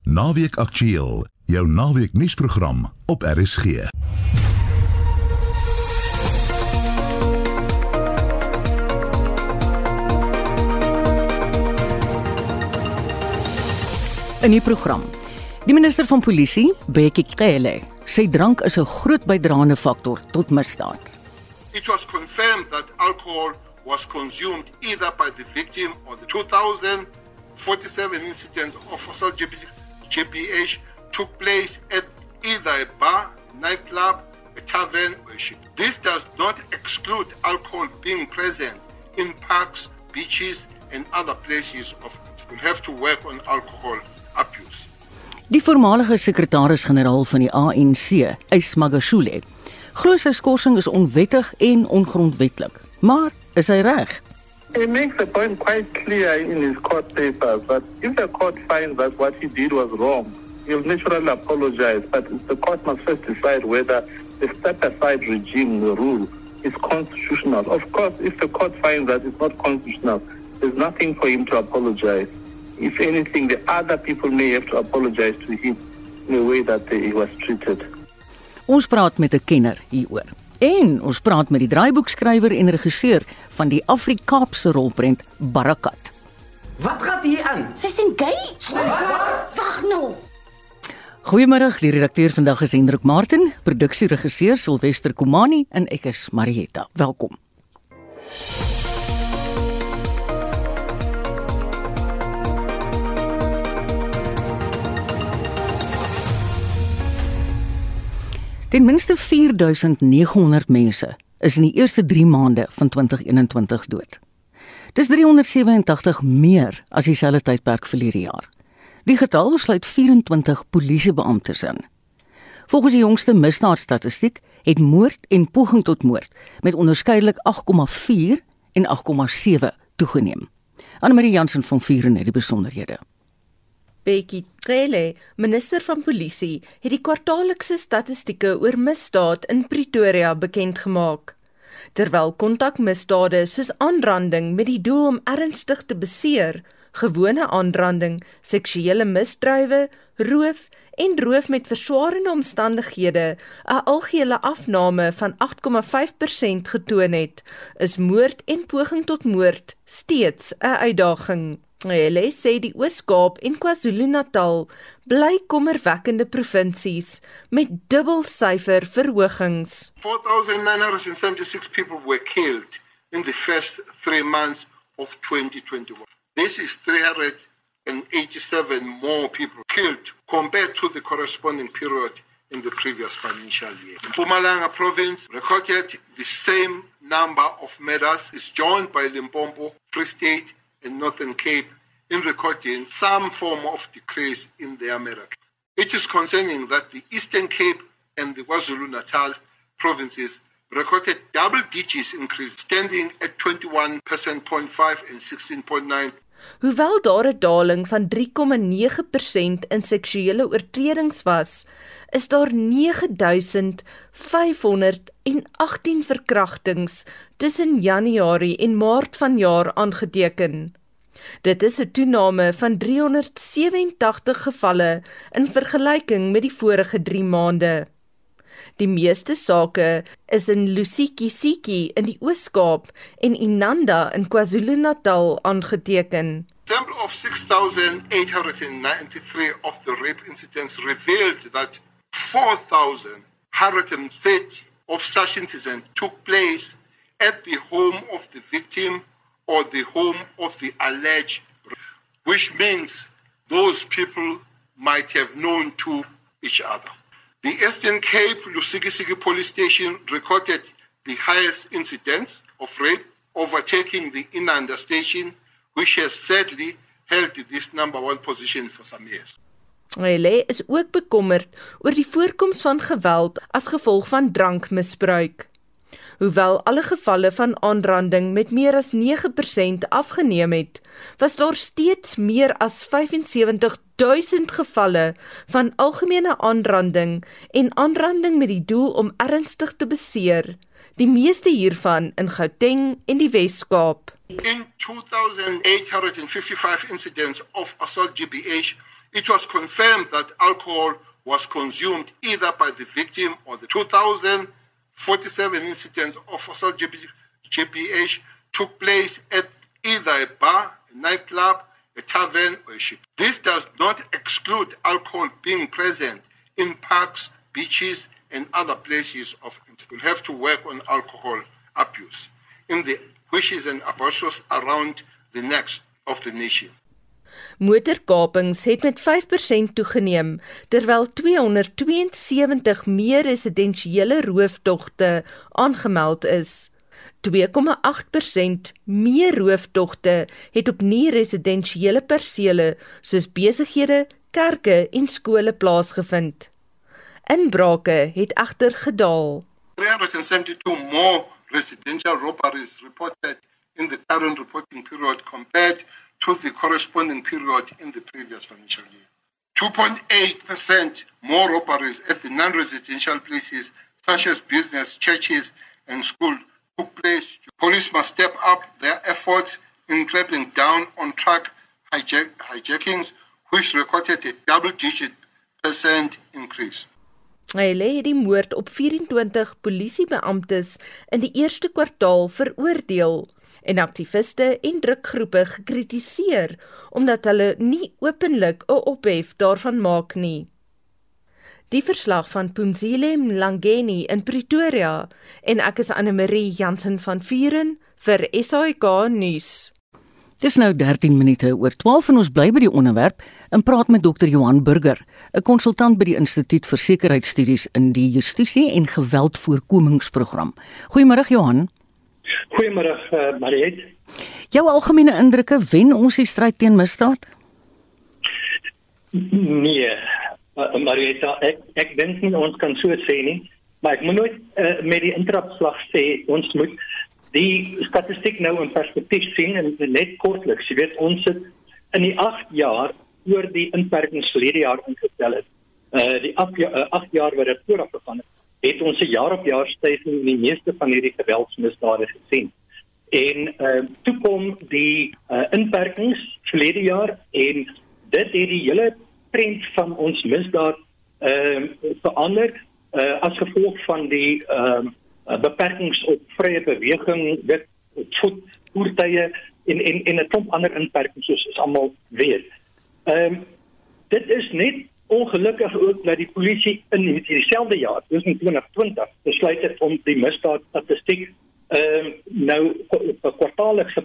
Naweek Aktueel, jou naweek nuusprogram op RSG. In die program. Die minister van Polisie, Bekkie Cele, sê drank is 'n groot bydraende faktor tot misdaad. It was confirmed that alcohol was consumed either by the victim or the 2047 incidents of assault GBH took place at either a bar, nightclub, a tavern, or a ship. This does not exclude alcohol being present in parks, beaches, and other places of We'll have to work on alcohol abuse. Die voormalige sekretaris-generaal van die ANC, Ys Magashule, glo sy skorsing is onwettig en ongrondwettig. Maar is hy reg? He makes the point quite clear in his court papers that if the court finds that what he did was wrong, he'll naturally apologize. But the court must first decide whether the step-aside regime, the rule, is constitutional. Of course, if the court finds that it's not constitutional, there's nothing for him to apologize. If anything, the other people may have to apologize to him in the way that he was treated. Ons praat met 'n kenner hieroor. En ons praat met die draaiboekskrywer en regisseur van die Afrikaapse rolprent Barakat. Wat gaan hier aan? Sy sien gay? Wag nou. Goeiemôre, die redakteur vandag is Hendrik Martin, produksieregisseur Silwester Komani en ek is Marietta. Welkom. Ten minste 4900 mense is in die eerste 3 maande van 2021 dood. Dis 387 meer as dieselfde tydperk verlede jaar. Die getal sluit 24 polisiebeamptes in. Volgens die jongste misdaadstatistiek het moord en poging tot moord met onderskeidelik 8,4 en 8,7 toegeneem. Anne-Marie Jansen van Vuren het die besonderhede. Bekkie Cele, minister van Polisie, het die kwartaallikse statistieke oor misdaad in Pretoria bekend gemaak. Terwyl kontakmisdade soos aanranding met die doel om ernstig te beseer, gewone aanranding, seksuele misdrywe, roof en roof met verswaarende omstandighede 'n algehele afname van 8,5% getoon het, is moord en poging tot moord steeds 'n uitdaging. Hulle sê die Oos-Kaap en KwaZulu-Natal bly kommerwekkende provinsies met dubbelsyfer verhogings. 4,976 people were killed in the first three months of 2021. This is 387 more people killed compared to the corresponding period in the previous financial year. Mpumalanga province recorded the same number of murders is joined by Limpopo, Free State and Northern Cape in recording some form of decrease in their America. It is concerning that the Eastern Cape and the KwaZulu-Natal provinces recorded double digits increase standing at 21.5 and 16.9 Hoewel daar 'n daling van 3,9% in seksuele oortredings was, is daar 9518 verkrachtings tussen Januarie en Maart vanjaar aangeteken. Dit is 'n toename van 387 gevalle in vergelyking met die vorige 3 maande. Die meeste sake is in Lusikisiki in die Oos-Kaap en Inanda in KwaZulu-Natal aangeteken. Sample of 6,893 of the rape incidents revealed that 4,130 of such incidents took place at the home of the victim or the home of the alleged, which means those people might have known to each other. The Eastern Cape Lusikisiki police station recorded the highest incidence of rape, overtaking the Inanda station, which has sadly held this number one position for some years. Hulle is ook bekommerd oor die voorkoms van geweld as gevolg van drankmisbruik. Hoewel alle gevalle van aanranding met meer as 9% afgeneem het, was daar steeds meer as 75000 gevalle van algemene aanranding en aanranding met die doel om ernstig te beseer, die meeste hiervan in Gauteng en die Wes-Kaap. In 2,855 incidents of assault GBH It was confirmed that alcohol was consumed either by the victim or the 2,047 incidents of assault GBH took place at either a bar, a nightclub, a tavern, or a ship. This does not exclude alcohol being present in parks, beaches, and other places of. We'll have to work on alcohol abuse in the wishes and abortions around the necks of the nation. Motorkapings het met 5% toegeneem terwyl 272 meer residensiële roofdogte aangemeld is. 2,8% meer roofdogte het op nie-residensiële persele soos besighede, kerke en skole plaasgevind. Inbrake het egter gedaal. 372 more residential robberies reported in the current reporting period compared to the corresponding period in the previous financial year. 2.8% more robberies at the non-residential places such as business, churches and schools took place. Police must step up their efforts in clamping down on truck hijack hijackings, which recorded a double-digit percent increase. Hy lê die moord op 24 polisiebeamptes in die eerste kwartaal veroordeel en aktiviste en drukgroepe gekritiseer omdat hulle nie openlik 'n ophef daarvan maak nie. Die verslag van Pumzile Mlangeni in Pretoria en ek is Anne Marie Jansen van Vuren vir SAK nuus. Dis nou 13 minute oor 12 en ons bly by die onderwerp en praat met Dr Johan Burger, 'n konsultant by die Instituut vir Sekuriteitsstudies in die Justisie en Geweldvoorkomingsprogram. Goeiemôre Johan. Goeiemôre uh, Mariet. Jou algemene indrukke wen ons die stryd teen misdaad? Nee, uh, Marieta, ek ek dink nie ons kan so sê nie, maar ek moet nooit uh, met die intrapslag sê ons moet die statistiek nou in perspektief sien en net kortliks, jy weet ons het in die 8 jaar oor die inperkings verlede jaar ingestel het. Uh die 8 jaar, uh, 8 jaar wat dit vooraf gegaan het, het ons 'n jaar op jaar stygings in die meeste van hierdie geweldsmisdade gesien. En uh toe kom die uh, inperkings verlede jaar en dit het die hele trend van ons misdaad ehm uh, verander uh, as gevolg van die ehm uh, beperkings op vrye beweging, dit voet voertuie en en en 'n klomp ander inperkings soos almal weet. Ehm um, dit is net ongelukkig ook dat die polisie in hierdie selfde jaar, 2020, besluit het om die misdaad statistiek ehm uh, nou op 'n kwartaallikse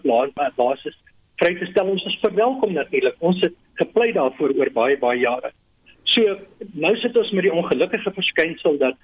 basis vry te stel. Ons is verwelkom natuurlik. Ons het gepleit daarvoor oor baie baie jare. So nou sit ons met die ongelukkige verskynsel dat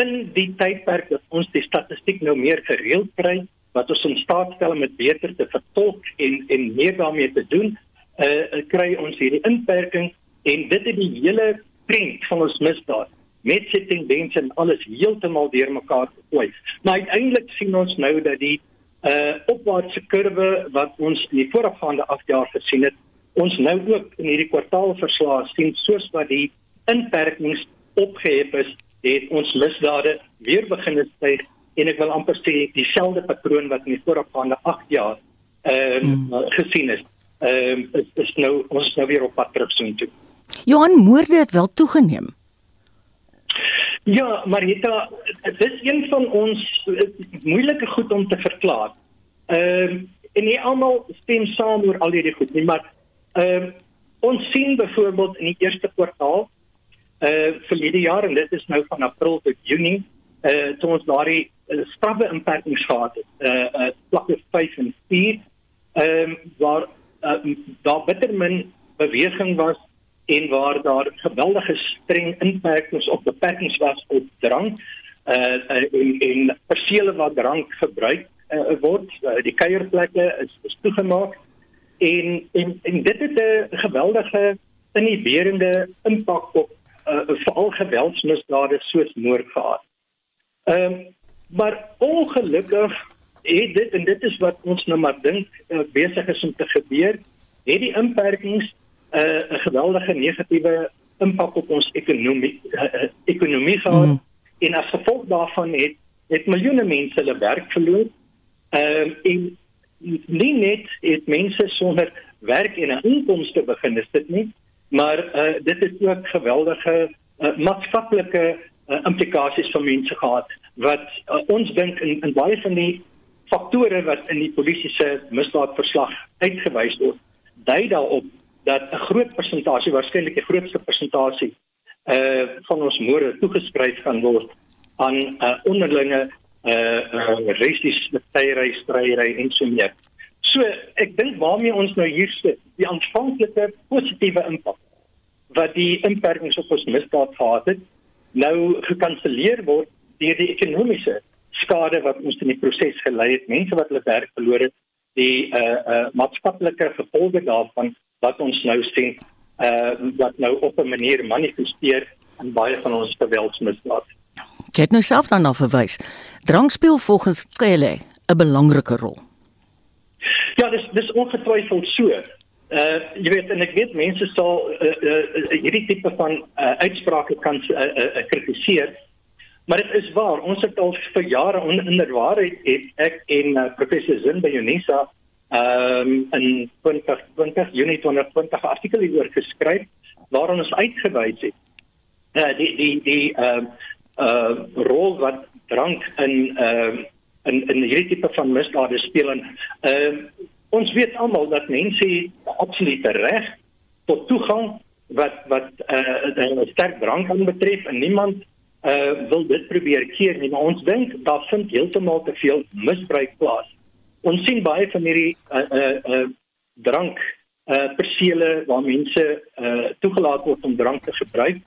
in die tydperk dat ons die statistiek nou meer gereeld kry wat ons in staat stel om dit beter te vertolk en en meer daarmee te doen, uh, kry ons hierdie inperking en dit het die hele trend van ons misdaad met sy tendense en alles heeltemal deurmekaar gegooi. Maar uiteindelik sien ons nou dat die uh opwaartse kurwe wat ons in die voorafgaande 8 jaar gesien het, ons nou ook in hierdie kwartaalverslae sien soos wat die inperkings opgehef is, het ons misdade weer begin styg en ek wil amper sê dieselfde patroon wat in die voorafgaande 8 jaar ehm um, mm. gesien is. Ehm um, is, is nou ons is nou weer op pad terug soontoe. Johan moorde het wel toegeneem. Ja, Marita, dit is een van ons uh, moeilike goed om te verklaar. Ehm uh, en nie almal stem saam oor al hierdie goed nie, maar ehm uh, ons sien byvoorbeeld in die eerste kwartaal eh uh, verlede jaar en dit is nou van April tot Junie, eh uh, toe ons daardie uh, straffe inperkings gehad het. Eh uh, uh, vlakke 5 en 4 ehm uh, waar uh, daar bitter min beweging was en waar daar geweldige streng inperkings op beperkings was op drank uh, uh en en persele wat drank gebruik uh, word uh, die kuierplekke is, is toegemaak en en en dit het 'n geweldige inhiberende impak op uh, veral geweldsmisdade soos moord gehad. Ehm um, maar ongelukkig het dit en dit is wat ons nou maar dink uh, besig is om te gebeur, het die inperkings 'n uh, geweldige negatiewe impak op ons ekonomie uh, ekonomie gehad mm. en as gevolg daarvan het het miljoene mense hulle werk verloor. Ehm uh, en nie net het mense sonder werk en 'n inkomste begin is dit nie, maar uh, dit het ook geweldige uh, maatskaplike uh, implikasies vir mense gehad wat uh, ons dink in, in baie van die faktore wat in die polisie se misdaadverslag uitgewys word dui daarop dat 'n groot persentasie waarskynlik die grootste persentasie uh van ons moorde toegeskryf kan word aan uh onderlinge uh uh racistiese tyery stryery en so meer. So ek dink waarmee ons nou hier sit, die aanvanklike positiewe impak wat die inperkings op ons misdaad gehad het, nou gekanselleer word deur die ekonomiese skade wat ons in die proses gelei het, mense wat hulle werk verloor het, die uh uh maatskaplike gevolge daarvan wat ons nou sien uh wat nou op 'n manier manifesteer in baie van ons geweldsmisdade. Jy het nou self daarna verwys. Drank speel volgens Cele 'n belangrike rol. Ja, dis dis ongetwyfeld so. Uh jy weet en ek weet mense sal uh, uh, hierdie tipe van uh, uitsprake kan uh, uh, uh, kritiseer. Maar dit is waar, ons het al vir jare inderwaarheid het ek en uh, professor Zin by Unisa ehm um, in 2020 Junie 2020 'n artikel hieroor geskryf waarin ons uitgewys het uh, die die die ehm uh, uh rol wat drank in ehm uh, in in hierdie tipe van misdade speel en ehm uh, ons weet almal dat mense absolute reg tot toegang wat wat eh uh, sterk drank aan betref en niemand uh, wil dit probeer keer nie. Maar ons dink daar vind heeltemal te veel misbruik plaas ons sien baie van hierdie uh uh, uh drank uh persele waar mense uh toegelaat word om drank te gebruik.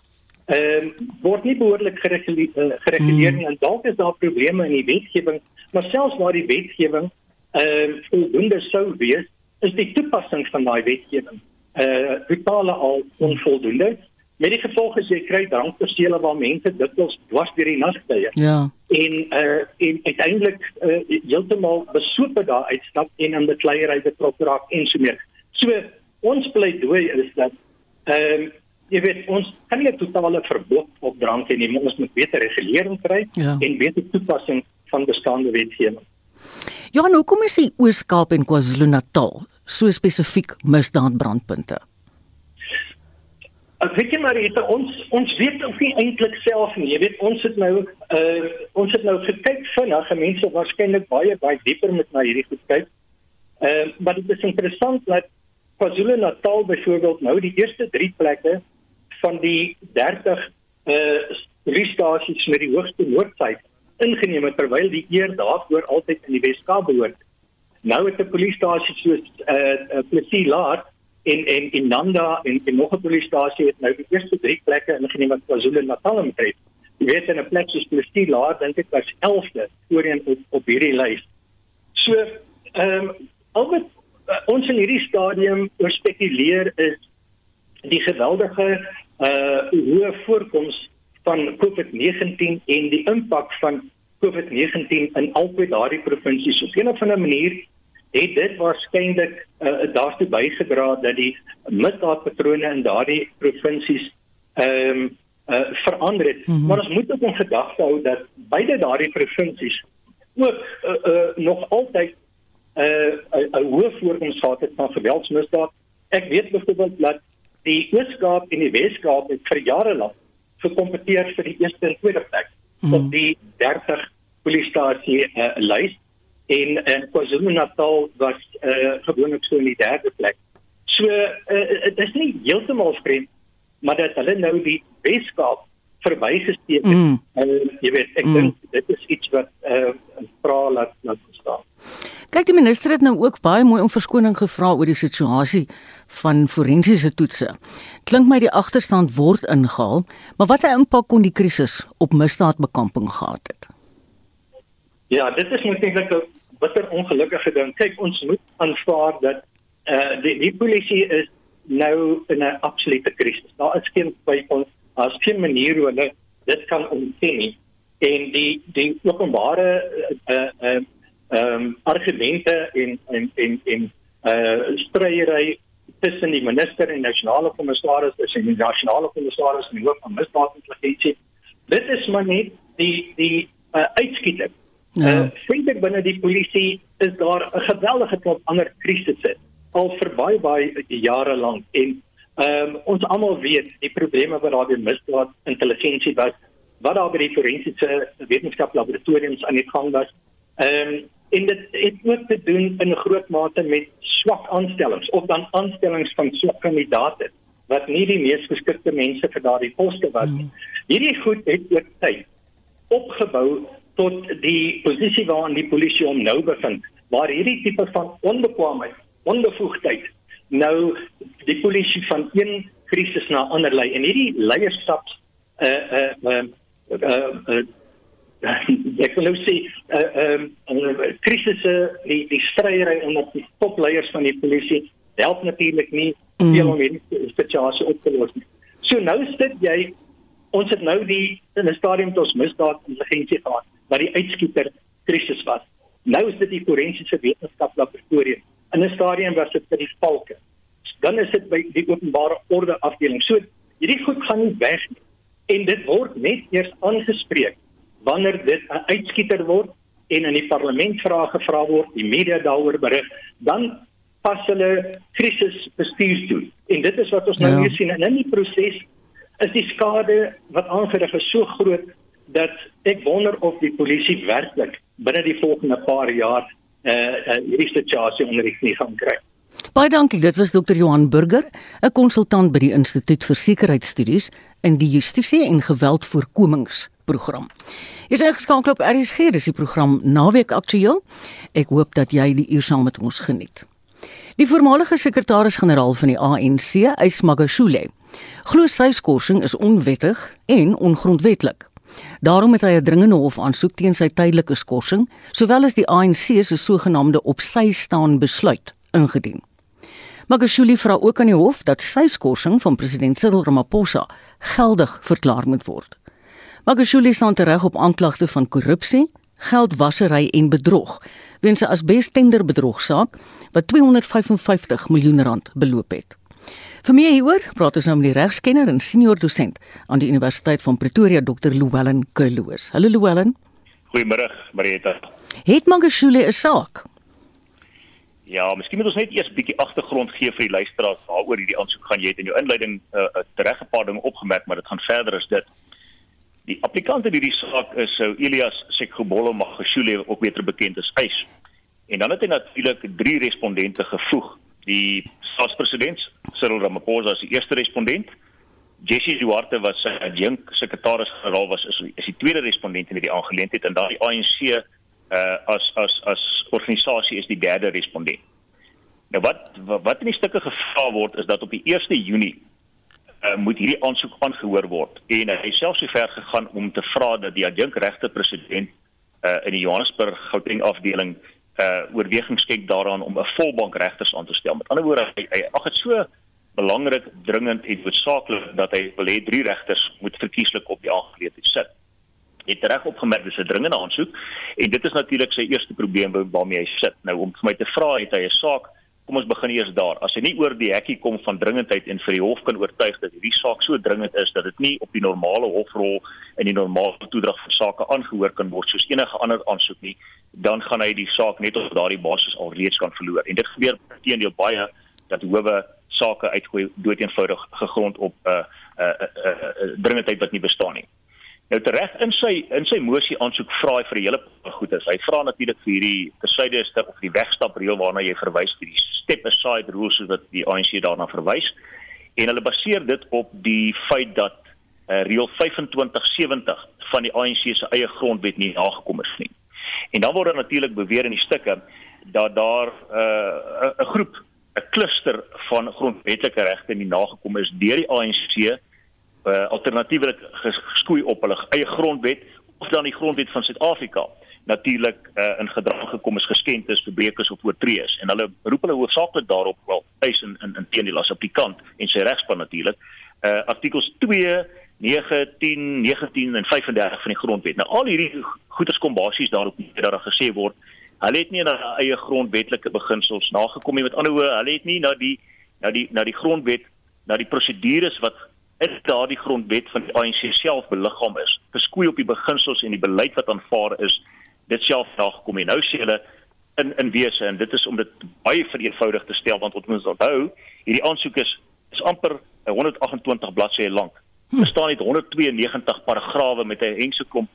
Ehm uh, word nie behoorlik gereguleer, uh, gereguleer nie en dalk is daar probleme in die wetgewing, maar selfs waar die wetgewing ehm uh, voldoende sou wees, is die toepassing van daai wetgewing uh totaal al onvoldoende. Met die gevolg is jy kry drankpersele waar mense dikwels dwars deur die nag kuier. Ja. En uh en uiteindelik uh, heeltemal besope daar uitstap en in bekleierery betrokke raak en so meer. So ons pleidooi is dat ehm uh, jy weet ons kan nie 'n totale verbod op drank hê nie, maar ons moet beter regulering kry ja. en beter toepassing van bestaande wetgewing. Ja, nou kom ons sien Oos-Kaap en KwaZulu-Natal so spesifiek misdaadbrandpunte. Ek weet jy maar het, ons ons weet ook nie eintlik self nie. Jy weet ons het nou uh ons het nou gekyk vinnig, mense waarskynlik baie baie dieper met na hierdie goed kyk. Uh maar dit is interessant dat KwaZulu-Natal byvoorbeeld nou die eerste 3 plekke van die 30 uh restasies met die hoogste moordsyfer ingeneem het terwyl die eer daarvoor altyd in die Weskaap behoort. Nou het 'n polisiestasie soos uh, uh Plessis Laat en en in Nanda en en nog 'n polisiestasie het nou die eerste drie plekke ingeneem wat KwaZulu-Natal betref. Jy weet in 'n plek soos Plessis laat dink ek was 11de voorheen op op hierdie lys. So ehm um, al wat uh, ons in hierdie stadium oor spekuleer is die geweldige uh hoë voorkoms van COVID-19 en die impak van COVID-19 in albei daardie provinsies op 'n of ander manier het dit waarskynlik uh, daartoe bygedra dat die misdaadpatrone in daardie provinsies ehm um, uh, verander het. Mm -hmm. Maar ons moet ook in gedagte hou dat beide daardie provinsies ook uh, uh, nog altyd 'n uh, 'n hoë voorkoms gehad het van geweldsmisdaad. Ek weet byvoorbeeld dat die Oos-Kaap en die Wes-Kaap het vir jare lank gekompeteer vir die eerste en tweede plek mm -hmm. op die 30 polisiestasie uh, lys en en KwaZulu-Natal was uh, gewoonlik so in die derde plek. So uh, dit is nie heeltemal vreemd maar dat hulle nou die Weskaap verbygesteek het. Mm. Uh, jy weet, ek mm. dink dit is iets wat 'n uh, vraag laat laat staan. Kyk, die minister het nou ook baie mooi om verskoning gevra oor die situasie van forensiese toetse. Klink my die agterstand word ingehaal, maar watter impak kon die krisis op misdaadbekamping gehad het? Ja, dit is natuurlik 'n bitter ongelukkige ding. Kyk, ons moet aanvaar dat eh uh, die die polisie is nou in 'n absolute krisis. Daar is geen twyfel as geen manier hoe hulle dit kan ontken nie. En die die openbare eh uh, eh uh, ehm um, argumente en en en en eh uh, stryery tussen die minister en nasionale kommissaris, tussen die nasionale kommissaris en die hoof van misdaadintelligensie. Dit is maar net die die uh, uitskieting Ja. Uh, Vriende binne die polisie is daar 'n geweldige klomp ander krisisse al vir baie baie jare lank en Ehm um, ons almal weet die probleme wat daar by misdaad intelligensie was, wat daar by die forensiese wetenskap laboratoriums aan die gang was. Ehm um, en dit het ook te doen in groot mate met swak aanstellings of dan aanstellings van swak kandidaate wat nie die mees geskikte mense vir daardie poste was nie. Hierdie goed het oor tyd opgebou tot die posisie waarin die polisie hom nou bevind, waar hierdie tipe van onbekwaamheid, onbevoegdheid nou die polisie van een krisis na ander lei en hierdie leierskap uh uh uh, uh, uh ek wil nou sê uh ehm uh, krisisse die die stryery onder die topleiers van die polisie help natuurlik nie mm. veel om hierdie situasie op te los nie. So nou sit jy ons het nou die in 'n stadium tot misdaad intelligensie gehad wat die uitskieter krisis was. Nou is dit die forensiese wetenskap laboratorium. In 'n stadium was dit by die valke. Dan is dit by die openbare orde afdeling. So hierdie goed gaan nie weg nie. En dit word net eers aangespreek wanneer dit 'n uitskieter word en in die parlement vrae gevra word, die media daaroor berig, dan pas hulle krisisbestuur toe. En dit is wat ons nou ja. nou sien en in die proses is die skade wat aangerig is so groot dat ek wonder of die polisie werklik binne die volgende paar jaar eh uh, hierdie situasie onder die knie gaan kry. Baie dankie. Dit was Dr. Johan Burger, 'n konsultant by die Instituut vir Sekuriteitsstudies in die Justisie en Geweldvoorkomingsprogram. Jy's ingeskakel op RSG, dis die program Naweek Aktueel. Ek hoop dat jy die uur saam met ons geniet. Die voormalige sekretaris-generaal van die ANC, Ysmagashule, glo sy skorsing is onwettig en ongrondwettig. Daarom het hy 'n dringende hofaansoek teen sy tydelike skorsing, sowel as die ANC se sogenaamde op sy staan besluit ingedien. Magashule vra ook aan die hof dat sy skorsing van president Cyril Ramaphosa geldig verklaar moet word. Magashule staan tereg op aanklagte van korrupsie, geldwasery en bedrog weens 'n asbestenderbedrogsaak wat 255 miljoen rand beloop het. Vir meer hieroor praat ons nou met die regskenner en senior dosent aan die Universiteit van Pretoria Dr. Llewellyn Kuloos. Hallo Llewellyn. Goeiemôre, Marieta. Het Magashule 'n saak? Ja, miskien moet ons net eers 'n bietjie agtergrond gee vir die luisteraars waaroor hierdie aansoek gaan. Jy het in jou inleiding 'n uh, uh, reg 'n paar dinge opgemerk, maar dit gaan verder as dit. Die applikant in hierdie saak is sou Elias Sekgobolo Magashule ook beter bekend as Eis. En dan het hy natuurlik drie respondente gevoeg. Die staatspresident Cyril Ramaphosa as die eerste respondent. Jesse Duarte was sy adjunk sekretaris-generaal was is, is die tweede respondent in hierdie aangeleentheid en dan die ANC uh as as as organisasie is die derde respondent. Nou wat wat in die stukke gevra word is dat op die 1 Junie uh, moet hierdie aansoek aangehoor word en hy self so ver gegaan om te vra dat die adjunkregte president uh, in die Johannesburg Gauteng afdeling uh, oorweging skenk daaraan om 'n volbank regters aan te stel. Met ander woorde, hy, hy ag dit so belangrik, dringend en noodsaaklik dat hy wil hê drie regters moet verkieslik op die aangeleentheid sit. Hy het reg opgemerk dis 'n dringende aansoek en dit is natuurlik sy eerste probleem waarmee hy sit. Nou om vir my te vra het hy 'n saak kom ons begin eers daar. As hy nie oor die hekkie kom van dringendheid en vir die hof kan oortuig dat hierdie saak so dringend is dat dit nie op die normale hofrol en die normale toedrag van sake aangehoor kan word soos enige ander aansoek nie, dan gaan hy die saak net op daardie basis alreeds kan verloor. En dit gebeur teenoor baie dat howe sake uitgooi doeteenvoudig gegrond op 'n uh, 'n uh, 'n uh, uh, uh, dringendheid wat nie bestaan nie. Nou tereg in sy in sy mosie aansoek vra hy vir 'n hele goed is. Hy vra natuurlik vir hierdie tersyde is of die wegstap reël waarna jy verwys die step aside rules soos wat die ANC daarna verwys. En hulle baseer dit op die feit dat uh, reël 2570 van die ANC se eie grondwet nie nagekom is nie. En dan word natuurlik beweer in die stukke dat daar 'n uh, groep 'n kluster van grondwetlike regte nie nagekom is deur die ANC uh, alternatiefelik geskoei op hulle eie grondwet of dan die grondwet van Suid-Afrika natuurlik uh, in gedrag gekom is geskend is verbreekers of oortrees en hulle roep hulle hoofsaaklik daarop wel eis in in, in teendeel as applikant en sy regspan natuurlik uh, artikels 2 9 10 19 en 35 van die grondwet. Nou al hierdie goeders kom basies daarop dat daar gesê word hulle het nie na hulle eie grondwetlike beginsels nagekom nie. Met ander woorde hulle het nie na die na die na die grondwet na die prosedures wat is daardie grondwet van die ANC self beliggaam is, geskoei op die beginsels en die beleid wat aanvaar is, dit self nagekom. En nou sê hulle in in wese en dit is om dit baie vereenvoudig te stel want ons moet onthou hierdie aansoek is is amper 128 bladsye lank. Hm. Daar staan net 192 paragrawe met 'n hengse klomp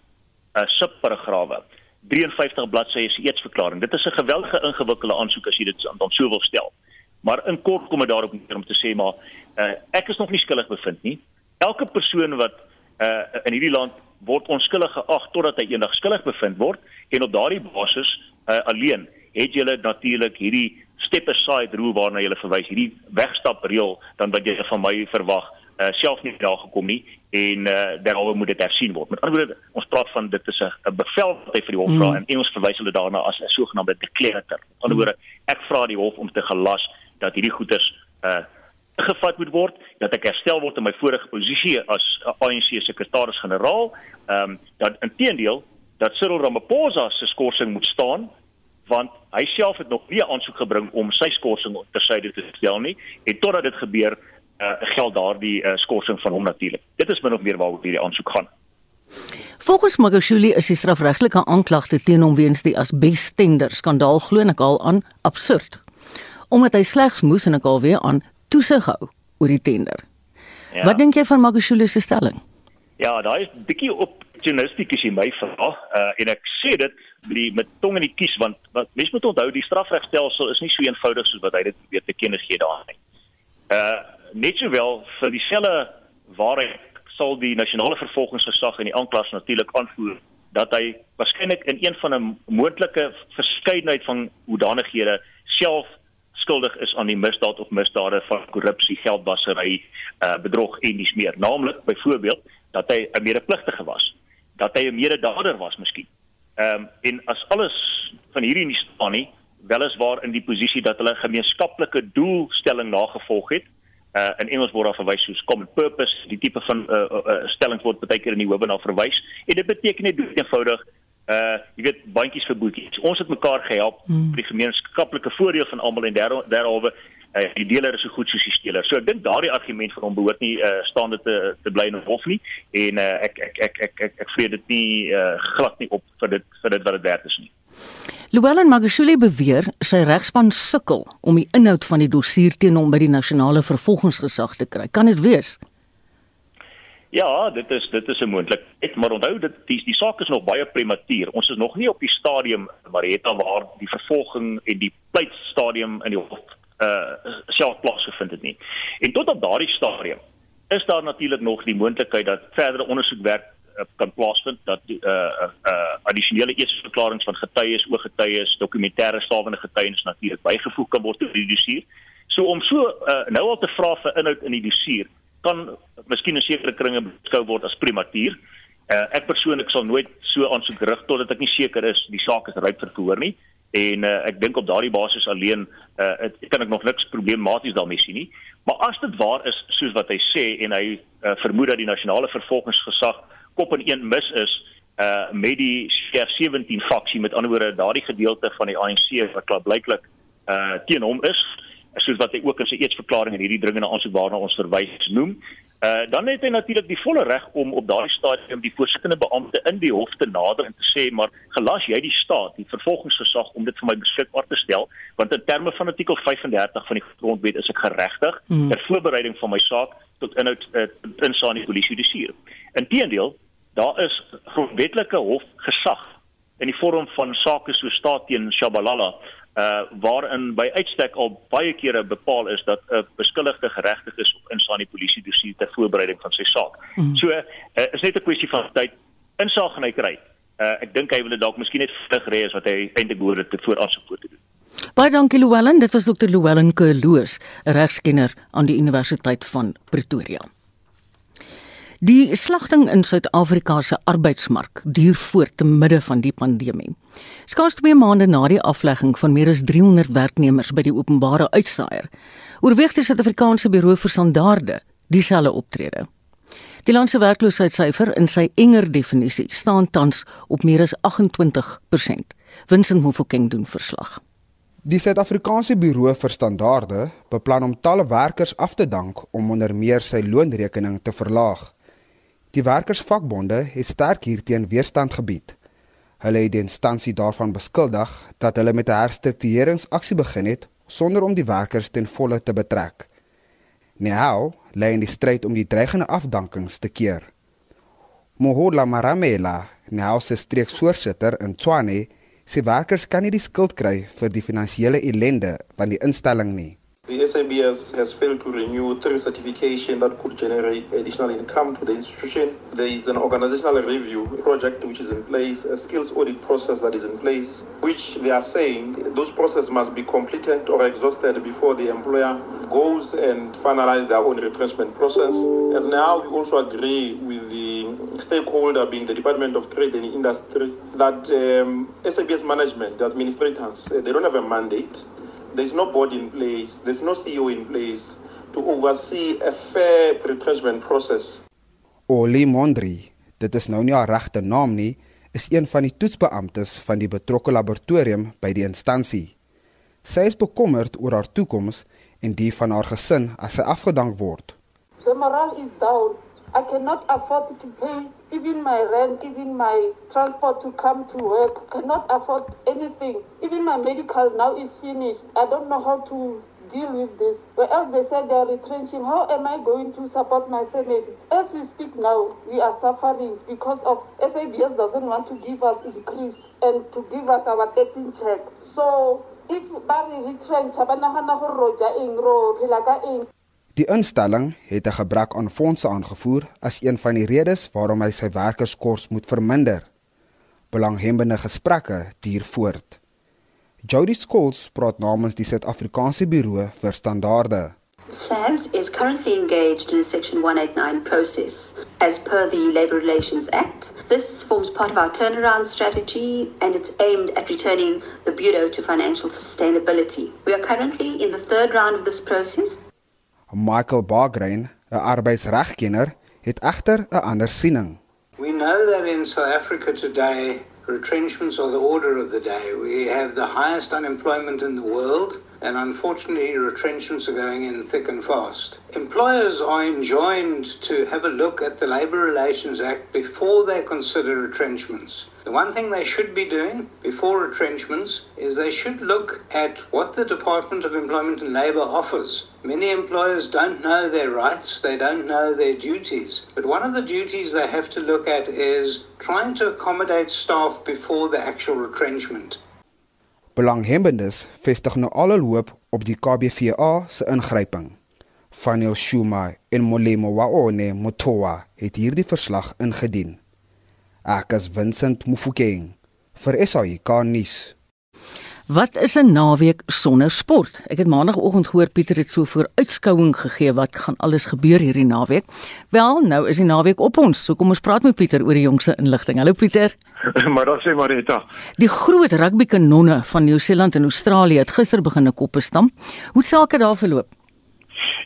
uh, subparagrawe. 53 bladsye is eetsverklaring. Dit is 'n geweldige ingewikkelde aansoek as jy dit dan so wil stel. Maar in kort kom dit daarop neer om te sê maar uh, ek is nog nie skuldig bevind nie. Elke persoon wat uh, in hierdie land word onskuldig geag totdat hy eendag skuldig bevind word en op daardie basis uh, alleen het jy natuurlik hierdie step aside rule waarna jy verwys, hierdie wegstap reël dan wat jy van my verwag uh, self nie daar gekom nie en uh, daaroor moet dit hersien word. Met ander woorde, ons praat van dit is 'n bevel wat hy vir die hof vra mm. en Engels verwys hulle daarna as 'n sogenaamde declarator. Met ander woorde, ek vra die hof om te gelas dat hierdie goederes uh gevat moet word, dat ek herstel word in my vorige posisie as ANC sekretaris-generaal, ehm um, dat inteendeel dat Cyril Ramaphosa se skorsing moet staan want hy self het nog nie 'n aansoek gebring om sy skorsing tersyde te stel nie en totdat dit gebeur uh, geld daardie uh, skorsing van hom natuurlik. Dit is min of meer waaroor hierdie aansoek gaan. Volgens Magashule is die strafregtelike aanklagte teen hom weens die asbestender skandaal glo ek al aan absurd. Omdat hy slegs moes en ek alweer aan toesig hou oor die tender. Ja. Wat dink jy van Magashule se stelling? Ja, daai is bietjie opportunisties as jy my vra. Uh en ek sê dit die met tong in die kies want wat mense moet onthou die strafregstelsel is nie so eenvoudig soos wat hy dit weet te kennis gee daar nie. Uh net sowel vir dieselfde waarheid sal die nasionale vervolgingsgesag en die aanklas natuurlik aanvoer dat hy waarskynlik in een van 'n moontlike verskeidenheid van hoedanighede self skuldig is aan die misdaad of misdade van korrupsie, geldwasery, uh bedrog en dis meer. Naamlik byvoorbeeld dat hy 'n medepligtige was, dat hy 'n mededader was miskien. Ehm um, en as alles van hierdie nie staan nie, weliswaar in die posisie dat hulle gemeenskaplike doelstelling nagevolg het, uh in Engels word daar verwys soos common purpose. Die tipe van uh, uh, uh stellings word baie keer in die webinar verwys. En dit beteken net eenvoudig uh jy weet bandjies vir boetjies. Ons het mekaar gehelp hmm. vir die gemeenskaplike voordeel van almal en derhalwe uh, die deler is so goed soos die steler. So ek dink daardie argument van hom behoort nie uh staande te te bly in hof nie. En uh ek ek ek ek ek, ek vrees dit nie uh glad nie op vir dit vir dit wat dit werd is nie Llewellyn Magashule beweer sy regspan sukkel om die inhoud van die dossier teen hom by die nasionale vervolgingsgesag te kry. Kan dit wees? Ja, dit is dit is 'n moontlikheid, maar onthou dit die, die saak is nog baie prematuur. Ons is nog nie op die stadium Marieta waar die vervolging en die pleitstadium in die hof uh self plaasgevind het nie. En tot op daardie stadium is daar natuurlik nog die moontlikheid dat verdere ondersoekwerk kan plaasvind dat uh uh, uh addisionele eersverklaringe van getuies, ooggetuies, dokumentêre stawende getuienis natuurlik bygevoeg kan word tot die dossier. So om so uh, nou al te vra vir inhoud in die dossier kan miskien in sekere kringe beskou word as prematuur. Uh, ek persoonlik sal nooit so aansoek rig totdat ek nie seker is die saak is ryp vir verhoor nie en uh, ek dink op daardie basis alleen uh, het, kan ek nog niks problematies daarmee sien nie. Maar as dit waar is soos wat hy sê en hy uh, vermoed dat die nasionale vervolgingsgesag kop en een mis is uh met die CR17 faksie met ander woorde daardie gedeelte van die ANC wat klaar blyklik uh teen hom is soos wat hy ook in sy eetsverklaring in hierdie dringende aansoek waarna ons verwys noem. Uh dan het hy natuurlik die volle reg om op daardie stadium die voorsittende beampte in die hof te nader en te sê maar gelas jy die staat die vervolgingsgesag om dit vir my beskikbaar te stel want in terme van artikel 35 van die grondwet is ek geregtig mm. ter voorbereiding van my saak tot inhoud uh, insaan die polisie dossier. Inteendeel daar is grondwetlike hof gesag in die vorm van sake so staat teen Shabalala uh waarin by uitstek al baie kere bepaal is dat 'n uh, beskuldigde geregtig is op insaan die polisie dossier ter voorbereiding van sy saak. Mm. So uh, is net 'n kwessie van tyd insaag en hy kry. Uh ek dink hy wil dit dalk miskien net vlug ry as wat hy eintlik behoort dit te vooraansoek voor te doen. Baie dankie Llewellyn, dit was Dr. Llewellyn Kerloos, 'n regskenner aan die Universiteit van Pretoria. Die slagting in Suid-Afrika se arbeidsmark duur voort te midde van die pandemie. Skaars 2 maande na die aflegging van meer as 300 werknemers by die openbare uitsaaier, oorweeg die Suid-Afrikaanse Buro vir Standaarde dieselfde optrede. Die land se werkloosheidssyfer in sy enger definisie staan tans op meer as 28%. Vincent Mofokeng doen verslag. Die Suid-Afrikaanse Buro vir Standaarde beplan om talle werkers af te dank om onder meer sy loonrekening te verlaag. Die werkersvakbonde het sterk hierteen weerstand gebied. Hulle het die instansie daarvan beskuldig dat hulle met 'n herstruktureringsaksie begin het sonder om die werkers ten volle te betrek. Nehao lê in die stryd om die dreigende afdankings te keer. Mohola Maramela, Nehao se streeksvoorsitter in Tshwane, sê werkers kan nie die skuld kry vir die finansiële ellende van die instelling nie. SABS has failed to renew three certification that could generate additional income to the institution. There is an organizational review project which is in place, a skills audit process that is in place, which they are saying those processes must be completed or exhausted before the employer goes and finalize their own retrenchment process. As now, we also agree with the stakeholder being the Department of Trade and Industry that um, SABS management, the administrators, uh, they don't have a mandate there's no board in place, there's no CEO in place to oversee a fair retrenchment process. Oli Mondri, dit is nou nie haar regte naam nie, is een van die toetsbeamptes van die betrokke laboratorium by die instansie. Sy is bekommerd oor haar toekoms en die van haar gesin as sy afgedank word. The morale is down. I cannot afford to pay even my rent, even my transport to come to work. Cannot afford anything. Even my medical now is finished. I don't know how to deal with this. Where else they said they are retrenching. How am I going to support my family? As we speak now, we are suffering because of SABS doesn't want to give us increase and to give us our 13 check. So if Barry retrench, roja eng ro phela ka eng. Die instelling het 'n gebrek aan fondse aangevoer as een van die redes waarom hy sy werkerskors moet verminder. Belanghebende gesprekke duur voort. Jody Scholes praat namens die Suid-Afrikaanse Buro vir Standaarde. SAMS is currently engaged in a Section 189 process. As per the Labour Relations Act, this forms part of our turnaround strategy and it's aimed at returning the Bureau to financial sustainability. We are currently in the third round of this process Michael Bargrain, 'n arbeidsregkenner, het egter 'n ander siening. We know that in South Africa today, retrenchments are the order of the day. We have the highest unemployment in the world, and unfortunately, retrenchments are going in thick and fast. Employers are enjoined to have a look at the Labour Relations Act before they consider retrenchments. The one thing they should be doing before retrenchments is they should look at what the Department of Employment and Labour offers. Many employers don't know their rights, they don't know their duties. But one of the duties they have to look at is trying to accommodate staff before the actual retrenchment. Belanghebbendes vestig nou al hul hoop op die KBVA se ingryping. Fanel Shuma en Molemo Waone Motoa het hierdie verslag ingedien. Ek is Vincent Mufokeng vir SAIK nuus. Wat is 'n naweek sonder sport? Ek het maandagooggend gehoor Pieter het so voor uitskouing gegee wat gaan alles gebeur hierdie naweek. Wel, nou is die naweek op ons. So kom ons praat met Pieter oor die jongste inligting. Hallo Pieter. maar dan sê Marita. Die groot rugbykanonne van Nieu-Seeland en Australië het gister begin 'n koppe stamp. Hoe sake daar verloop?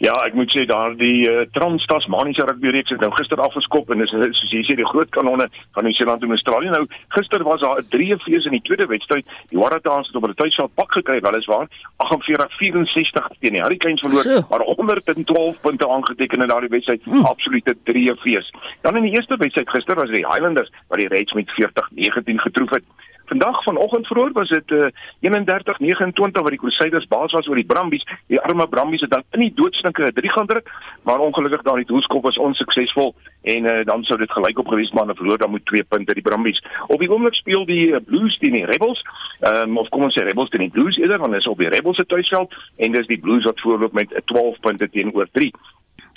Ja, ek moet sê daardie uh, Trans-Tasmaniese rugby reeks het nou gister afgeskop en dis soos jy sê die groot kanonne van Nieu-Seeland en Australië. Nou gister was daar 'n drie fees in die tweede wedstryd. Die Waratahs het op hulle tuisveld pak gekry, weliswaar 48-64 teen die Hurricanes verloor, so. maar 112 punte aangeteken in daardie wedstryd. Hmm. Absolute drie fees. Dan in die eerste wedstryd gister was die Highlanders wat die Reds met 40-19 getroof het. Vandag vanoggend vroeg was dit uh, 31-29 wat die Crusaders baas was oor die Brumbies. Die arme Brumbies het dan in die doodsnike 3 gaan druk, maar ongelukkig daardie doelskop was onsuksesvol en uh, dan sou dit gelyk op gewees maar hulle verloor dan met 2 punte die Brumbies. Op die oomblik speel die uh, Blues teen die Rebels. Ehm um, of kom ons sê Rebels teen die Blues eerder want hulle is op die Rebels se tuisveld en dis die Blues wat voorloop met 12 punte teenoor 3.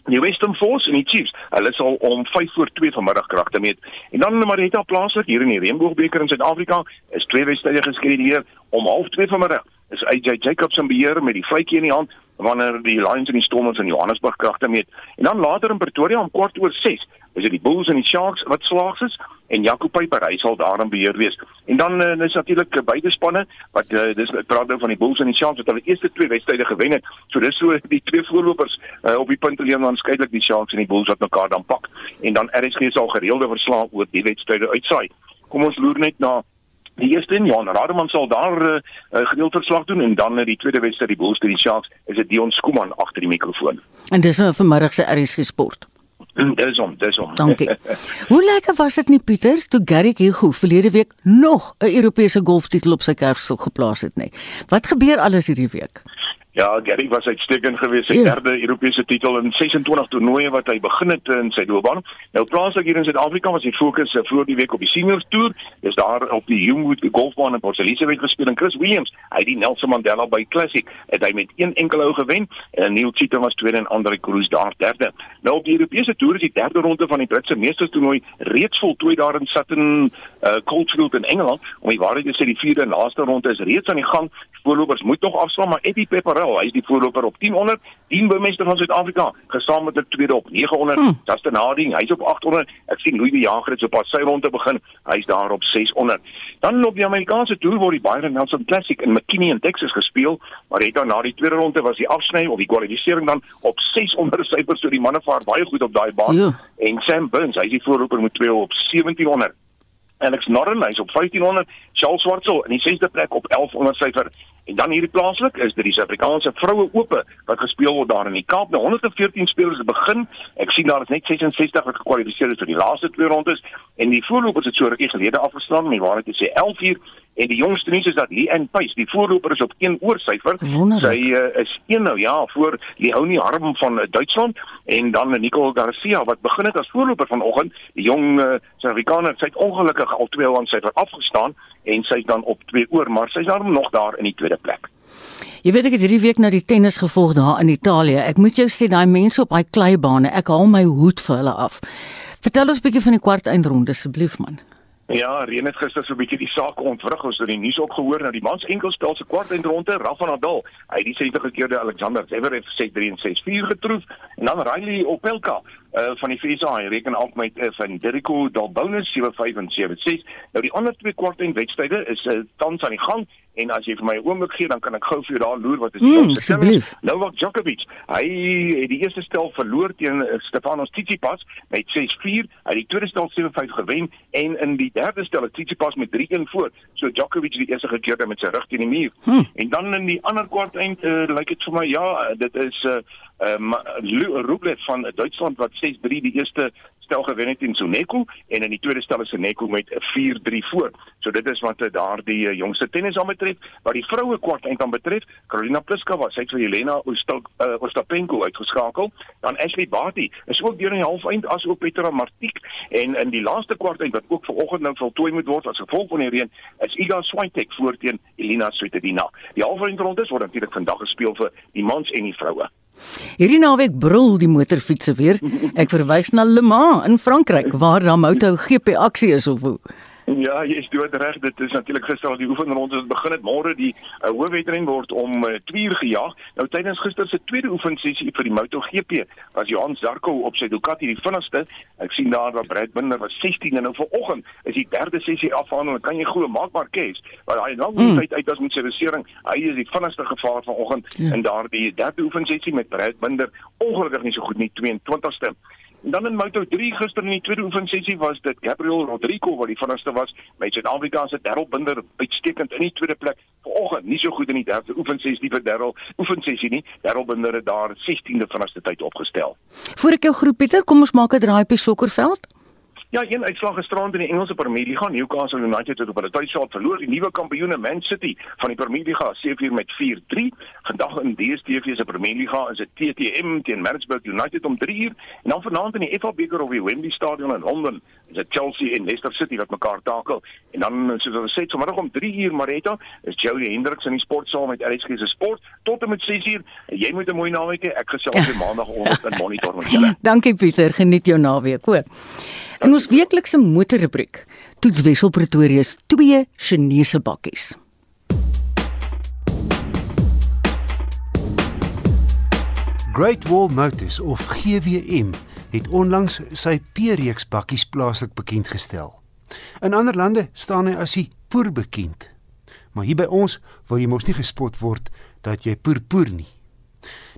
Die Western Force en die Chiefs, hulle sal om 5 voor 2 vanmiddag kragte meet. En dan in Marita plaaslik hier in die Reënboogbeker in Suid-Afrika is twee wedstryde geskeduleer om 0.30 vanmiddag. Is AJ Jacobs in beheer met die vletjie in die hand wanneer die Lions en die Stormers in Johannesburg kragte meet. En dan later in Pretoria om kwart oor 6 is dit die Bulls en die Sharks wat slaags is en Jaco Piper hy sal daar in beheer wees. En dan uh, is natuurlik uh, beide spanne wat uh, dis ek praat nou van die Bulls en die Sharks wat hulle eerste twee wedstryde gewen het. So dis so die twee voorlopers uh, op die punteleen dan skeidelik die Sharks en die Bulls wat mekaar dan pak en dan RSG sal gereelde verslae oor die wedstryde uitsaai. Kom ons loer net na Die eerste een, Johan Rademan sal daar 'n uh, uh, gedeelte verslag doen en dan in uh, die tweede wedstryd die Bulls teen die Sharks is dit Dion Skuman agter die mikrofoon. En dis nou vanmiddag se RSG sport. Dis om, dis om. Dankie. Hoe lekker was dit nie Pieter toe Gary Hugo verlede week nog 'n Europese golftitel op sy kerfstok geplaas het nie. Wat gebeur alles hierdie week? Ja, Gary was uitstekend geweest. Sy Ja. derde Europese titel in 26 toernooie wat hy begin het in sy loopbaan. Nou plaaslik hier in Suid-Afrika was die fokus eh, vroeër die week op die seniors toer. Dis daar op die Humewood golfbaan in Port Elizabeth gespeel en Chris Williams, hy die Nelson Mandela Bay Classic het hy met een enkel hou gewen en Neil Cheatham was tweede en Andre Cruz daar derde. Nou op die Europese toer is die derde ronde van die Britse meesterstoernooi reeds voltooi daar in Sutton uh, Coldfield in Engeland. Om die waarheid te sê, die vierde en laaste ronde is reeds aan die gang. Voorlopers moet nog afslaan, maar Eddie Pepperell, hy is die voorloper op 1000, 10 bemester van Suid-Afrika, gesamentlik tweede op 900. Hmm. Justin Harding, hy's op 800. Ek sien Louis de Jager het sopas sy ronde begin. Hy's daar op 600. Dan op die Amerikaanse toer word die Byron Nelson Classic in McKinney in Texas gespeel, maar het dan na die tweede ronde was die afsny of die kwalifikasie dan op 600 syfers, so die manne vaar baie goed op daai baan. Ja. En Sam Burns, hy is die voorloper met 2 op 1700. Alex Norren hy's op 1500, Charles Swartsel in die 6de plek op 1100 syfer. En dan hierdie plaaslik is dit die Suid-Afrikaanse vroue ope wat gespeel word daar in die Kaap. Nou 114 spelers begin. Ek sien daar is net 66 wat gekwalifiseer is vir die laaste twee rondes en die voorlopers het so rukkie gelede afgeslaan, maar die waarheid is sê 11 uur en die jongste nuus is dat Lee Ann Pace, die voorloper is op 1 oor syfer. Wonderlik. Sy uh, is 1 nou ja voor Leonie Harm van uh, Duitsland en dan uh, Nicole Garcia wat begin het as voorloper vanoggend. Die jong uh, Suid-Afrikaner sy het ongelukkig al 2 aan syfer afgestaan en sy's dan op 2 oor, maar sy's daarom nog daar in die tweede plek. Jy weet ek het hierdie week na die tennis gevolg daar in Italië. Ek moet jou sê daai mense op daai kleibane, ek haal my hoed vir hulle af. Vertel ons 'n bietjie van die kwart eindronde asseblief man. Ja, Reen het gister so 'n bietjie die saak ontwrig ons het die nuus ook gehoor nou die mans enkelspel se kwart eindronde Rafa Nadal. Hy het die 60 gekeerde Alexander Zverev 6-3 en 6-4 getroof en dan Riley Opelka uh, van die FSA reken af met uh, van Derico Dalbonus 7-5 en 7-6. Nou die ander twee kwart eindwedstryde is uh, tans aan die gang en as jy vir my 'n oomblik gee dan kan ek gou vir jou daar loer wat is die Mm, stelling. Novak Djokovic. Hy het die eerste stel verloor teen uh, Stefanos Tsitsipas met 6-4. Hy het die tweede stel 7-5 gewen en in die derde stel het Tsitsipas met 3-1 voor. So Djokovic die eerste gekeerde met sy rug teen die muur. Hm. En dan in die ander kwart eind uh, lyk dit vir my ja, dit is uh, um, Rublev van Duitsland wat 6-3 die eerste stel gewen het in Soneko en in die tweede stel is Soneko met 'n 4-3 voor. So dit is wat uh, daardie uh, jongste tennis aan betref. Wat die vroue kwart eind aan betref, Karolina Pliskova, sy het vir Jelena Ostak, uh, Ostapenko uitgeskakel. Dan Ashley Barty is ook deur in die halfeind as ook Petra Martik en in die laaste kwart eind wat ook vanoggend nou voltooi moet word as gevolg van die reën, is Iga Swiatek voor teen Elina Svitolina. Die halfeindrondes word natuurlik vandag gespeel vir die mans en die vroue. Hierdie naweek brul die motorfietsse weer. Ek verwys na Le Mans in Frankryk waar daar Moto GP aksie is of hoe. Ja, jy is dood reg. Dit is natuurlik gister al die oefenronde het begin het. Môre die uh, hoofwedren word om uh, 2 uur gejaag. Nou tydens gister se tweede oefensessie vir die MotoGP was Johan Zarco op sy Ducati die vinnigste. Ek sien daar dat Brad Binder was 16 en nou vanoggend is die derde sessie afhandel. Kan jy glo maak maar kes. Want hy lang Mm. tyd uit as met sy besering. Hy is die vinnigste gevaar vanoggend Ja. in daardie derde oefensessie met Brad Binder ongelukkig nie so goed nie 22ste. Dan in Moto 3 gister in die tweede oefensessie was dit Gabriel Rodrigo wat die vinnigste was met Suid-Afrika se Darryl Binder uitstekend in die tweede plek. Vanoggend nie so goed in die derde oefensessie vir Darryl oefensessie nie. Darryl Binder het daar 16de vinnigste tyd opgestel. Voor ek jou groet Pieter, kom ons maak 'n draai op die sokkerveld. Ja, een uitslag gisterand in die Engelse Premier Liga, Newcastle United het op hulle tuisveld verloor. Die nuwe kampioene Man City van die Premier Liga seëvier met 4-3. Vandag in DStv se Premier Liga is dit TTM teen Maritzburg United om 3 uur en dan vanaand in die FA beker op die Wembley Stadion in Londen is dit Chelsea en Leicester City wat mekaar takel. En dan soos ons sê, vanmiddag om 3 uur Marita is Joey Hendricks in die sportsaal met RSG se sport tot en met 6 uur. Jy moet 'n mooi naweek hê. Ek gesels weer maandagooggend in Monitor met julle. Dankie Pieter, geniet jou naweek, hoor. In ons weeklikse motorrubriek toets Wessel Pretoria twee Chinese bakkies. Great Wall Motors of GWM het onlangs sy P-reeks bakkies plaaslik bekend gestel. In ander lande staan hy as die Poer bekend. Maar hier by ons wil jy mos nie gespot word dat jy poer poer nie.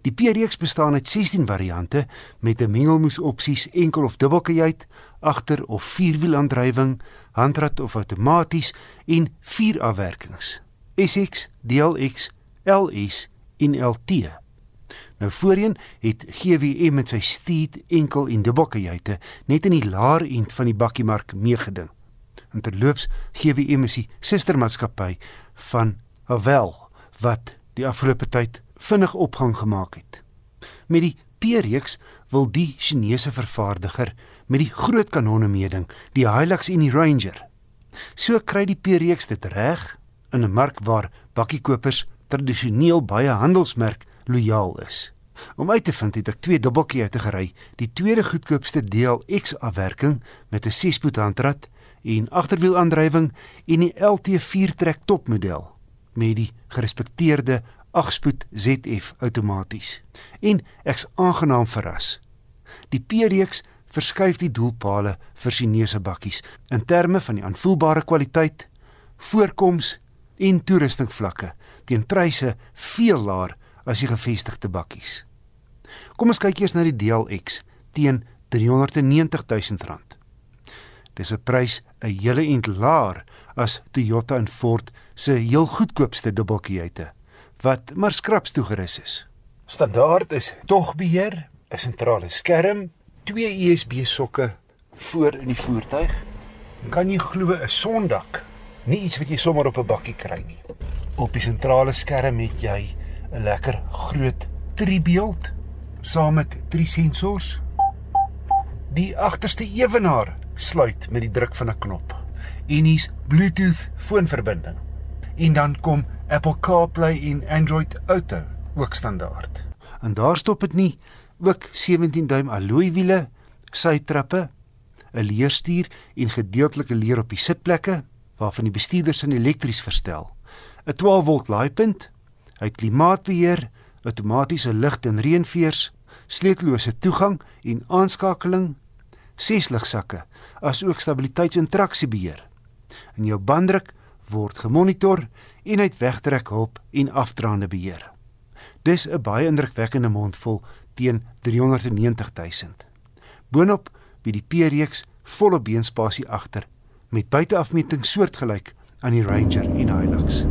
Die P-reeks bestaan uit 16 variante met 'n mengelmoes opsies enkel of dubbelkajuit, agter of vierwielaandrywing, handrat of outomaties en vier afwerkings. SX, DLX, LS en LT. Nou voorheen het GWM met sy Steed enkel en dubbelkajuite net in die laer end van die bakkiemark meegeding. En terloops, GWM is die sustermaatskappy van Havel wat die afgelope tyd vinnig opgang gemaak het. Met die P-reeks wil die Chinese vervaardiger met die groot kanonne meeding, die Hilux en die Ranger. So kry die P-reeks dit reg in 'n mark waar bakkiekopers tradisioneel baie handelsmerk lojaal is. Om uit te vind het ek twee dubbeltjie uit te gery, die tweede goedkoopste DLX afwerking met 'n 6-spoed handrat en agterwielaandrywing en die LT4 trek topmodel met die gerespekteerde 8-spoed ZF outomaties. En ek's aangenaam verras. Die P-reeks verskuif die doelpale vir Chinese bakkies in terme van die aanvoelbare kwaliteit, voorkoms en toerustingvlakke teen pryse veel laer as die gevestigde bakkies. Kom ons kyk eers na die DLX teen R390 000. Dis 'n prys 'n hele ent laer as Toyota en Ford se heel goedkoopste dubbeltjie wat maar skraps toegerus is. Standaard is togbeheer, 'n sentrale skerm, twee USB sokke voor in die voertuig. Kan jy glo 'n sondak? Nie iets wat jy sommer op 'n bakkie kry nie. Op die sentrale skerm het jy 'n lekker groot driebeeld saam met drie sensors. Die agterste ewenaar sluit met die druk van 'n knop. En hier's Bluetooth foonverbinding. En dan kom Apple CarPlay en Android Auto ook standaard. En daar stop dit nie, ook 17 duim alloy wiele, sytrappe, 'n leerstuur en gedeeltelike leer op die sitplekke waarvan die bestuurder sin elektries verstel. 'n 12 volt laaipunt, hy klimaatbeheer, outomatiese lig en reënveers, sleutellose toegang en aanskakeling, ses ligsakke, asook stabiliteits- en traksiebeheer. En jou banddruk word gemonitor en uit wegtrek hulp en afdraande beheer. Dis 'n baie indrukwekkende mondvol teen 390 000. Boonop by die P-reeks volle beenspasie agter met buiteafmeting soortgelyk aan die Ranger en Hilux.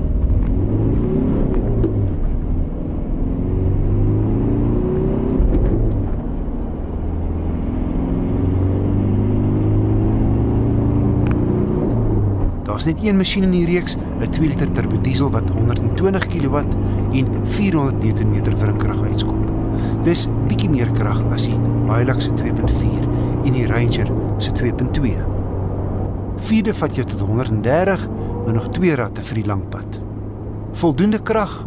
Daar's net een masjien in die reeks, 'n 2 liter turbo diesel wat 120 kW en 400 Nm wrinkrag uitskop. Dis bietjie meer krag as die Hilux se 2.4 en die Ranger se 2.2. Vierde vat jou tot 130 met nog twee ratte vir die lang pad. Voldoende krag.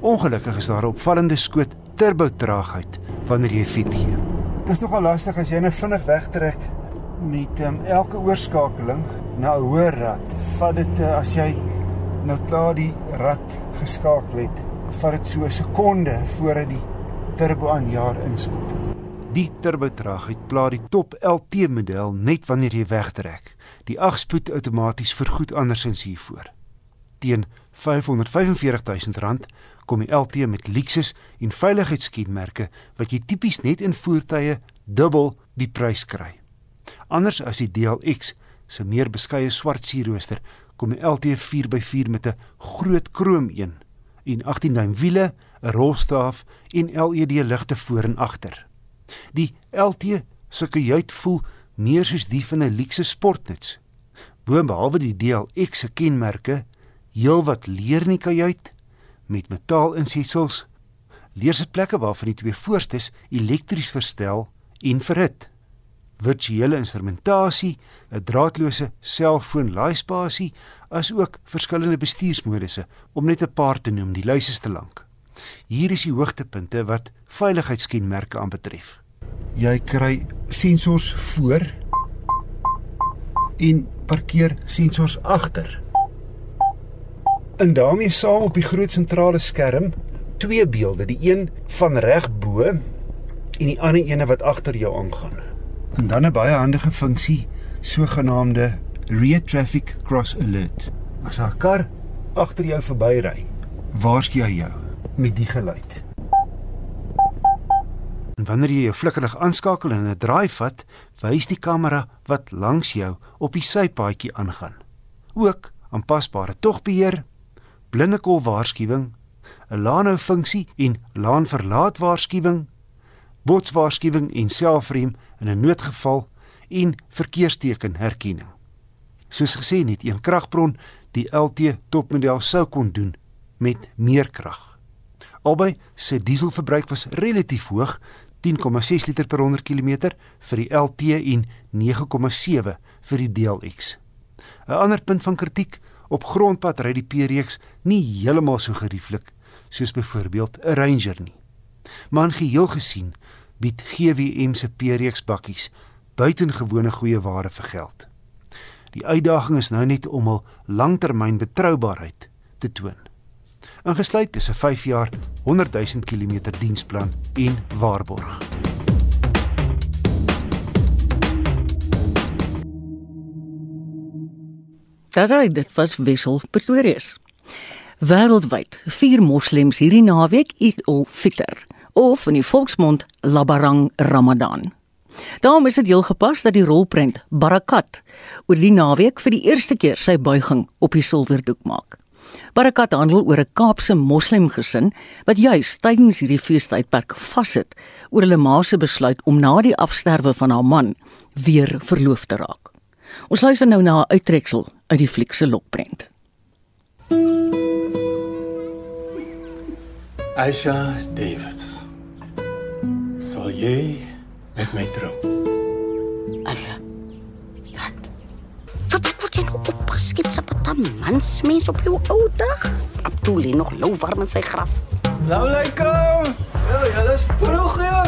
Ongelukkig is daar 'n opvallende skoot turbo traagheid wanneer jy fit gee. Dit is nogal lastig as jy net vinnig wegtrek met um, elke oorskakeling na 'n hoër rad. Vat dit uh, as jy nou klaar die rad geskakel het, vat dit so 'n sekonde voordat die turbo aan jaar inskop. Die turbo traagheid pla die top LT model net wanneer jy wegtrek. Die 8-spoed outomaties vergoed andersins hiervoor. Teen R545 000 kom die LT met Lexus en veiligheidskenmerke wat jy tipies net in voertuie dubbel die prys kry. Anders as die DLX se meer beskeie swart sierrooster kom die LT 4x4 met 'n groot krom een en 18 duim wiele, 'n rolstaaf en LED ligte voor en agter. Die LT se kajuit voel meer soos die van 'n luukse sportnuts. Boonbehalwe die DLX se kenmerke, heelwat leer in die kajuit met metaalinsetsels, leersitplekke waarvan die twee voorstes elektries verstel en verhit virtuele instrumentasie, 'n draadloose selfoon laaispasie, asook verskillende bestuursmodusse om net 'n paar te noem, die lys is te lank. Hier is die hoogtepunte wat veiligheidskenmerke aanbetref. Jy kry sensors voor en parkeer sensors agter. En daarmee saam op die groot sentrale skerm twee beelde, die een van reg bo en die ander ene wat agter jou aangaan. En dan 'n baie handige funksie, sogenaamde rear traffic cross alert. As 'n kar agter jou verbyry, waarsku hy jou met die geluid. En wanneer jy jou flikkerlig aanskakel en 'n draai vat, wys die kamera wat langs jou op die sypaadjie aangaan. Ook aanpasbare togbeheer, blindekol waarskuwing, 'n laanhou funksie en laan verlaat waarskuwing, botswaarskuwing en selfrem in 'n noodgeval en verkeersteken herkenning. Soos gesê net een kragbron die LT topmodel sou kon doen met meer krag. Albei se dieselverbruik was relatief hoog, 10,6 liter per 100 km vir die LT en 9,7 vir die DLX. 'n Ander punt van kritiek, op grondpad ry die P-reeks nie heeltemal so gerieflik soos byvoorbeeld 'n Ranger nie. Maar in geheel gesien bied GWM se P-reeks bakkies buitengewone goeie ware vir geld. Die uitdaging is nou net om hul langtermyn betroubaarheid te toon. Ingesluit is 'n 5 jaar 100 000 km diensplan en waarborg. Daai dit was Wissel Pretorius. Wêreldwyd vier moslems hierdie naweek Eid ul-Fitr of in die volksmond Labarang Ramadan. Daarom is dit heel gepas dat die rolprent Barakat oor die naweek vir die eerste keer sy buiging op die silwerdoek maak. Barakat handel oor 'n Kaapse moslem gesin wat juis tydens hierdie feestydperk vassit oor hulle ma se besluit om na die afsterwe van haar man weer verloof te raak. Ons luister nou na 'n uittreksel uit die fliek se lokprent. Aisha Davids. Sal jy met my trou? Aisha. Wat? Wat wat wat jy nou opgeskep sa pata mans mens op jou ou dag? Abdul lê nog lou warm in sy graf. Nou lekker. Ja, ja, dis vroeg ja.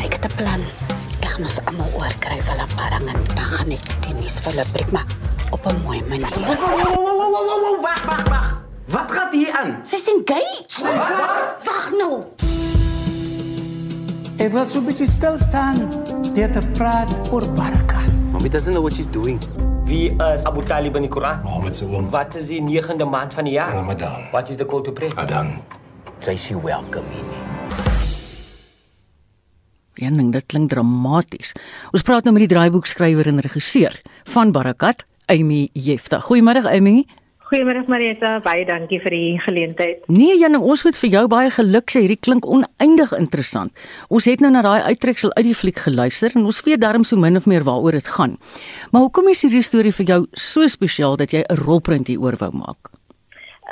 Ek het 'n plan. Gaan ons almal oorkry vir 'n parang en dan gaan ek tennis vir 'n breek maar op 'n mooi manier. Wag, wag, wag. Wat gaat hier aan? Sy sien gay. Wat? Wag nou. Ek wil so 'n bietjie stil staan deur te praat oor Baraka. Mommy doesn't know what she's doing. Wie is Abu Talib in die Koran? Mohammed se oom. Wat is die 9de maand van die jaar? Ramadan. What is the call to pray? Adan. Sy sê welcome in. Een ding, dit klink dramaties. Ons praat nou met die draaiboekskrywer en regisseur van Barakat, Amy Jefta. Goeiemôre Amy. Goeiemôre Marita, baie dankie vir die geleentheid. Nee, Jan, ons moet vir jou baie geluk sê. Hierdie klink oneindig interessant. Ons het nou na daai uittreksel uit die fliek geluister en ons weet darm so min of meer waaroor dit gaan. Maar hoekom is hierdie storie vir jou so spesiaal dat jy 'n rolprent hieroor wou maak?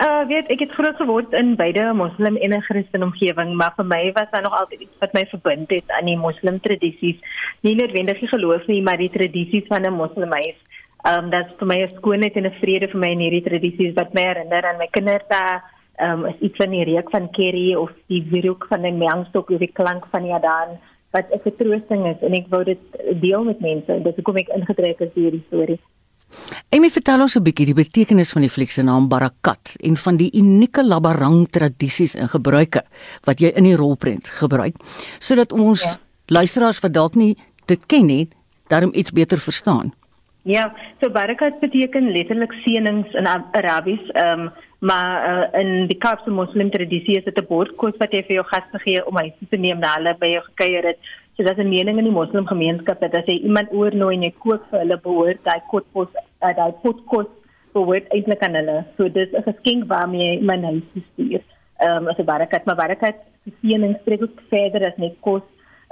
Uh weet ek het groot geword in beide moslim en 'n Christen omgewing, maar vir my was daar nog altyd iets wat my verbind het aan die moslim tradisies. Nie noodwendig die geloof nie, maar die tradisies van 'n moslimmeis. Um dit is vir my 'n skoonheid en 'n vrede vir my in hierdie tradisies wat my herinner aan my kinderdae. Um is iets van die reuk van curry of die wierook van 'n mengstok of die klank van die adan wat 'n vertroosting is en ek wou dit deel met mense. Dit hoekom ek ingetrek is hierdie storie. Amy vertel ons 'n bietjie die betekenis van die fliek se naam Barakat en van die unieke Labarang tradisies en gebruike wat jy in die rolprent gebruik sodat ons ja. luisteraars wat dalk nie dit ken nie, daarom iets beter verstaan. Ja, so Barakat beteken letterlik seënings in Arabies, ehm um, maar uh, in die Kaapse moslim tradisie is dit 'n bordkos wat jy vir jou gaste gee om huis te neem na hulle by jou gekuier het. So dat 'n mening in die moslim gemeenskap dat as jy iemand oornooi en jy kook vir hulle behoort daai kotkos uh, daai potkos behoort eintlik aan hulle. So dis 'n geskenk waarmee my huis stuur. Ehm um, as 'n barakat, maar barakat seëning spreek ook verder as net kos.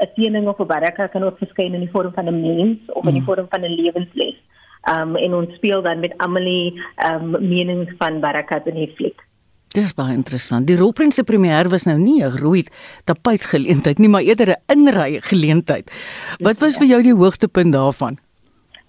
'n Seëning of 'n barakat kan ook verskyn in die vorm van 'n mens of in die vorm van 'n lewensles. Um, en ons speel dan met Amelie um, menings van barakat in die fliek. Dis baie interessant. Die rolprent se premier was nou nie 'n rooi tapuit geleentheid nie, maar eerder 'n inry geleentheid. Wat was vir jou die hoogtepunt daarvan?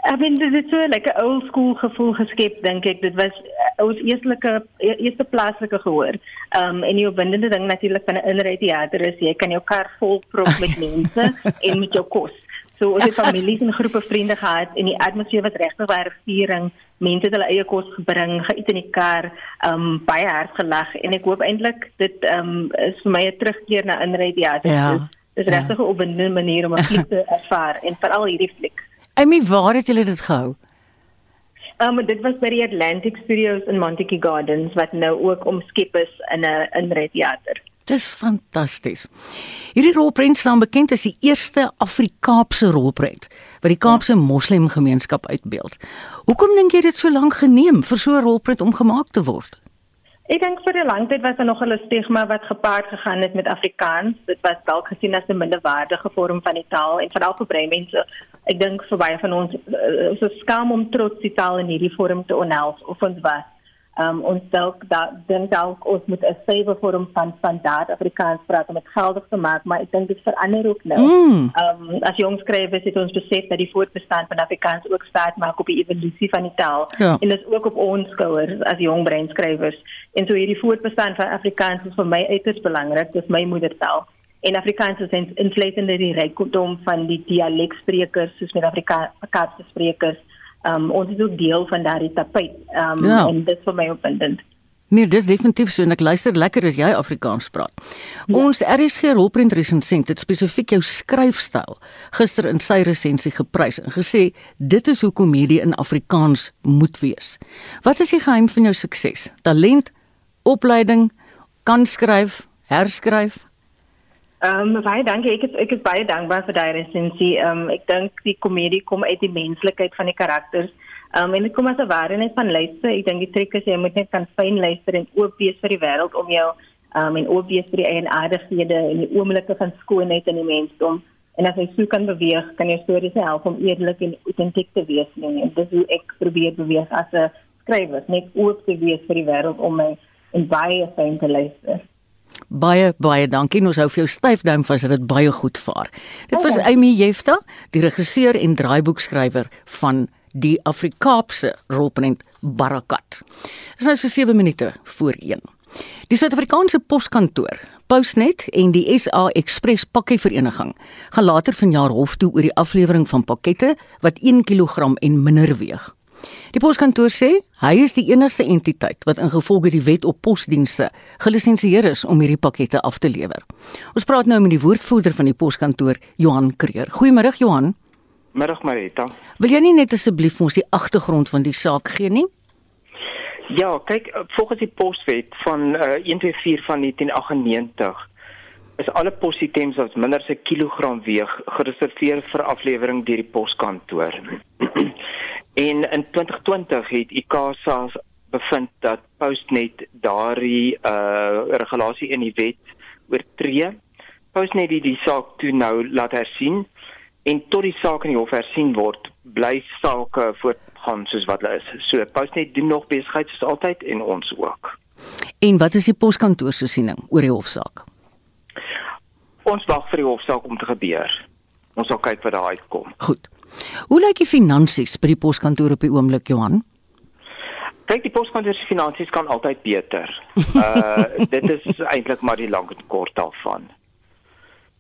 Ek vind dit is so 'n lekker old school gevoel geskep dink ek. Dit was uh, ons eerste eerste plaaslike gehoor. Ehm um, en die opwindende ding natuurlik van 'n inry teater is jy kan jou kar vol prop met mense en met jou kos. So ons het families en groepe vriende gehad en die atmosfeer was regtig baie viering. Mense het hulle eie kos gebring, geëet in die kar, ehm um, baie hard gelag en ek hoop eintlik dit ehm um, is vir my 'n terugkeer na inry teater. Ja. Dit is regtig 'n opwindende manier om 'n fliek te ervaar en veral hierdie fliek. Amy, waar het julle dit gehou? Um dit was by die Atlantic Studios in Montague Gardens wat nou ook omskep is in 'n inred teater. Dis fantasties. Hierdie rolprent staan bekend as die eerste Afrikaanse rolprent wat die Kaapse Moslem gemeenskap uitbeeld. Hoekom dink jy dit so lank geneem vir so 'n rolprent om gemaak te word? Ek dink vir 'n lang tyd was daar nog 'n stigma wat gepaard gegaan het met Afrikaans. Dit was dalk gesien as 'n minderwaardige vorm van die taal en veral vir baie mense. Ek dink vir baie van ons is uh, so skaam om trots die taal in hierdie vorm te onhels of ons was. Um ons dalk da dink dalk ons moet 'n sewe vorm van standaard Afrikaans praat om dit geldig te maak, maar ek dink dit verander ook nou. Mm. Um as jong skrywers het ons besef dat die voortbestaan van Afrikaans ook staat maak op die evolusie van die taal Ja. en dit is ook op ons skouers as jong breinskrywers. En so hierdie voortbestaan van Afrikaans is vir my uiters belangrik. Dis my moedertaal. En Afrikaans is in- insluitende die rykdom van die dialeksprekers soos met Afrikaanse sprekers. Um ons is ook deel van daardie tapijt. Um Ja. en dit is vir my opwindend. Nee, dis definitief so en ek luister lekker as jy Afrikaans praat. Ja. Ons RSG rolprent resensent het spesifiek jou skryfstyl gister in sy resensie geprys en gesê dit is hoe komedie in Afrikaans moet wees. Wat is die geheim van jou sukses? Talent, opleiding, kan skryf, herskryf? Ehm um, baie dankie. Ek is ek is baie dankbaar vir daai resensie. Ehm um, ek dink die komedie kom uit die menslikheid van die karakters. Ehm um, en dit kom as 'n waarheid van luister. Ek dink die trick is jy moet net kan fyn luister en oop wees vir die wêreld om jou ehm um, en oop wees vir die eienaardighede en die oomblikke van skoonheid in die mensdom. En as jy so kan beweeg, kan jou stories help om eerlik en autentiek te wees. En dis hoe ek probeer beweeg as 'n skrywer, net oop te wees vir die wêreld om my en baie fyn te luister. Baie baie dankie. Ons hou vir jou styf duim vas dat dit baie goed vaar. Dit was Dankie. Amy Jefta, die regisseur en draaiboekskrywer van die Afrikaapse rolprent Barakat. Dit is nou so 7 minute voor 1. Die Suid-Afrikaanse Poskantoor, Postnet en die SA Express Pakkievereniging gaan later vanjaar hof toe oor die aflewering van pakkette wat 1 kg en minder weeg. Die poskantoor sê hy is die enigste entiteit wat ingevolge die wet op posdienste gelisensieer is om hierdie pakkette af te lewer. Ons praat nou met die woordvoerder van die poskantoor, Johan Kreer. Goeiemôre Johan. Middag Marita. Wil jy nie net asseblief vir ons die agtergrond van die saak gee nie? Ja, kyk, volgens die poswet van uh, 124 van 1998 is alle positems wat minder as 'n kilogram weeg gereserveer vir aflewering deur die poskantoor. en in 2020 het ICASA bevind dat Postnet daardie uh regulasie in die wet oortree. Postnet het die saak toe nou laat hersien en tot die saak in die hof hersien word, bly sake voortgaan soos wat hulle is. So Postnet doen nog besigheid soos altyd en ons ook. En wat is die poskantoor se siening oor die hofsaak? Ons wag vir die hofsaak om te gebeur. Ons sal kyk wat daar uitkom. Goed. Hoe lyk die finansies by die poskantoor op die oomblik, Johan? Kyk, die poskantoor se finansies kan altyd beter. Uh dit is eintlik maar die lank en kort daarvan.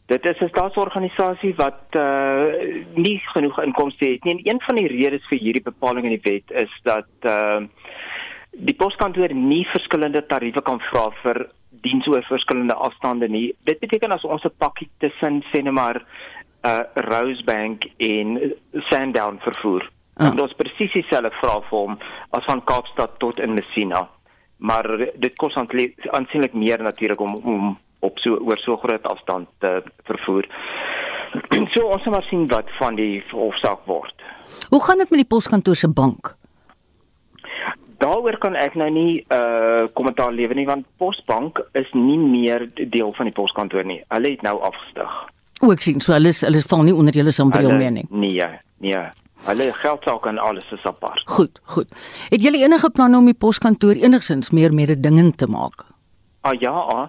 Dit is 'n staatsorganisasie wat uh nie genoeg inkomste het nie. En een van die redes vir hierdie bepaling in die wet is dat uh die poskantoor nie verskillende tariewe kan vra vir diens oor verskillende afstande nie. Dit beteken as ons 'n pakkie tussen sê net maar uh Rosebank en Sandown vervoer. Ah. En dit is presies dieselfde vraagvorm as van Kaapstad tot in Messina. Maar dit kos aansienlik meer natuurlik om om op so oor so groot afstand te vervoer. so ons moet maar sien wat van die hofsaak word. Hoe gaan dit met die poskantoor se bank? Daaroor kan ek nou nie uh kommentaar lewer nie want Posbank is nie meer deel van die poskantoor nie. Hulle het nou afgestig. O, ek sien, so hulle is, hulle val nie onder julle sambreel meer nie. Nee, nee. Hulle geldsaake en alles is apart. Goed, goed. Het julle enige planne om die poskantoor enigsins meer mededingend te maak? Ah ja, ah.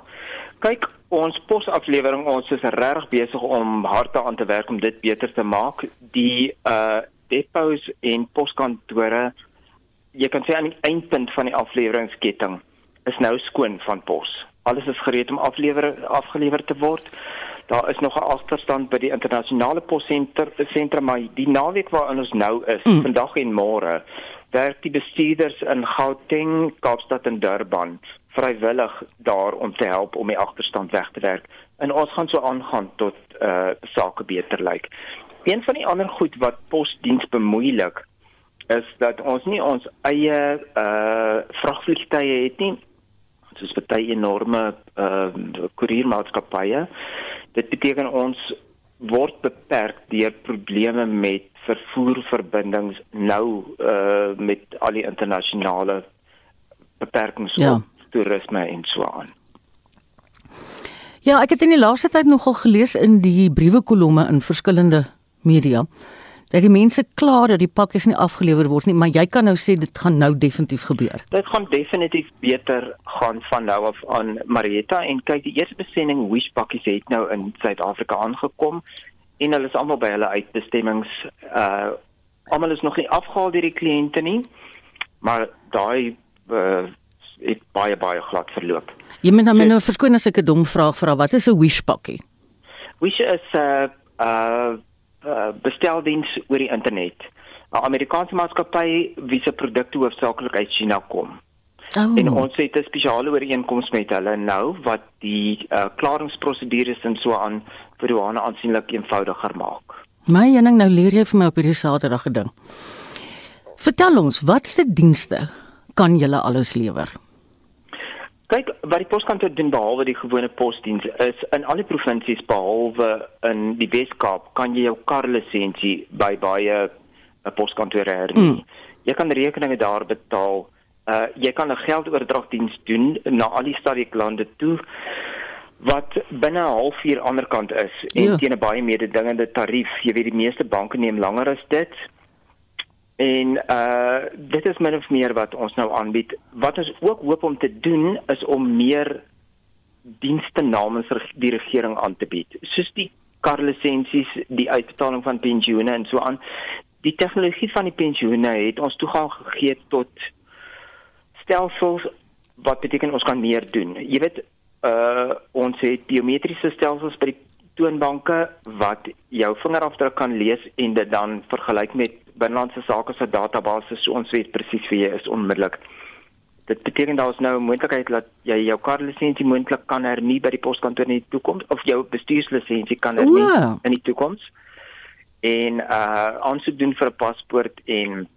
kyk ons posaflewering ons is regtig besig om hard daaraan te werk om dit beter te maak. Die uh depots en poskantore jy kan sê aan die eindpunt van die afleweringsketting is nou skoon van pos. Alles is gereed om aflewer afgelewer te word. Daar is nog 'n agterstand by die internasionale possenter sentrum maar die naweek waarin ons nou is, mm. vandag en môre, werk die bestuurders in Gauteng, Kaapstad en Durban vrywillig daar om te help om die agterstand weg te werk. En ons gaan so aangaan tot uh sake beter lyk. Een van die ander goed wat posdiens bemoeilik is dat ons nie ons eie uh vragvliegtye het nie soos baie enorme uh koeriermaatskappye. Dit beteken ons word beperk deur probleme met vervoerverbindings nou uh met al die internasionale beperkings Ja. op toerisme en so aan. Ja, ek het in die laaste tyd nogal gelees in die briewe kolomme in verskillende media dat die mense kla dat die pakkies nie afgelewer word nie, maar jy kan nou sê dit gaan nou definitief gebeur. Dit gaan definitief beter gaan van nou af aan Marietta en kyk die eerste besending Wish pakkies het nou in Suid-Afrika aangekom en hulle is almal by hulle uitbestemmings uh almal is nog nie afgehaal deur die kliënte nie maar daai uh, het baie baie glad verloop. Jy moet nou nou verskoon as ek 'n dom vraag vra, wat is 'n Wish pakkie? Wish is 'n uh, uh, uh, besteldiens oor die internet. 'n Amerikaanse maatskappy wie se produkte hoofsaaklik uit China kom. Oh. En ons het 'n spesiale ooreenkoms met hulle nou wat die uh, klaringsprosedures en so aan vir douane aansienlik eenvoudiger maak. My ening nou leer jy vir my op hierdie Saterdag geding. Vertel ons, watse dienste kan julle alles lewer? Kyk, wat die poskantoor doen behalwe die gewone posdiens is in al die provinsies behalwe in die Wes-Kaap kan jy jou karlisensie by baie uh, poskantore hernie. Mm. Jy kan rekeninge daar betaal. Uh jy kan 'n geldoordragdiens doen na al die stadieklande toe wat binne 'n halfuur aanderkant is en ja. teen 'n baie mededingende tarief. Jy weet die meeste banke neem langer as dit. En uh dit is min of meer wat ons nou aanbied. Wat ons ook hoop om te doen is om meer dienste namens die regering aan te bied. Soos die karlisensies, die uitbetaling van pensioene en so aan. Die tegnologie van die pensioene het ons toegang gegee tot stelsels wat beteken ons kan meer doen. Jy weet uh ons het biometriese stelsels by die toonbanke wat jou vingerafdruk kan lees en dit dan vergelyk met binnelandse sake se database so ons weet presies wie jy is onmiddellik. Dit beteken daar is nou 'n moontlikheid dat jy jou karlisensie moontlik kan hernie by die poskantoor in die toekoms of jou bestuurslisensie kan hernie Wow. in die toekoms. En uh aansoek doen vir 'n paspoort en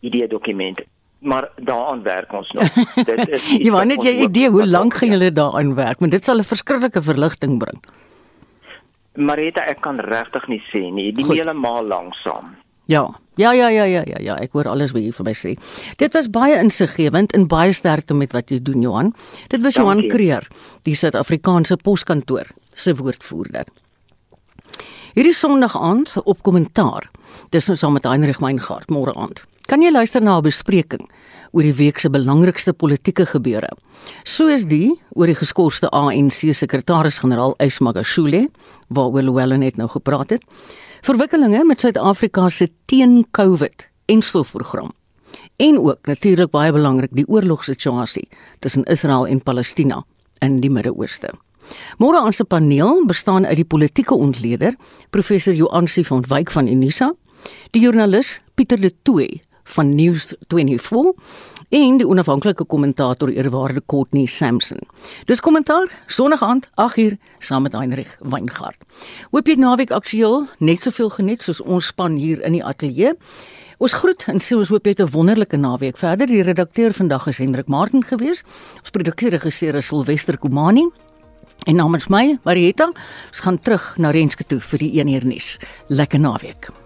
ID-dokument. Maar daaraan werk ons nog. Dit is Jy want net jy idee hoe lank gaan julle daaraan werk, want dit sal 'n verskriklike verligting bring. Marita, ek kan regtig nie sê nie. Die Goed. heeltemal langsam. Ja. Ja ja ja ja ja ja, ek hoor alles wat jy vir my sê. Dit was baie insiggewend en baie sterkte met wat jy doen Johan. Dit was Johan Dankie. Kreer, die Suid-Afrikaanse poskantoor se woordvoerder. Hierdie Sondag aand op kommentaar. Dis nou saam met Heinrich Weingart môre aand. Kan jy luister na 'n bespreking oor die week se belangrikste politieke gebeure, soos die oor die geskorste ANC sekretaris-generaal Ys Magashule, waaroor Llewellyn net nou gepraat het. Verwikkelinge met Suid-Afrika se teen-COVID enstofprogram. En ook natuurlik baie belangrik die oorlogssituasie tussen Israel en Palestina in die Midde-Ooste. Môre aan se paneel bestaan uit die politieke ontleder, professor Joansi van Wyk van Unisa, die joernalis Pieter de Tooy van News24 en die onafhanklike kommentator eerwaarde Courtney Sampson. Dis kommentaar Sondag aand 8uur saam met Heinrich Weingart. Hoop jy naweek aktueel net soveel geniet soos ons span hier in die ateljee. Ons groet en sê ons hoop jy het 'n wonderlike naweek. Verder die redakteur vandag is Hendrik Martin gewees. Ons produksieregisseur is Silwester Komani. En namens my, Marietta, ons gaan terug na Renske toe vir die 1 uur nuus. Lekker naweek.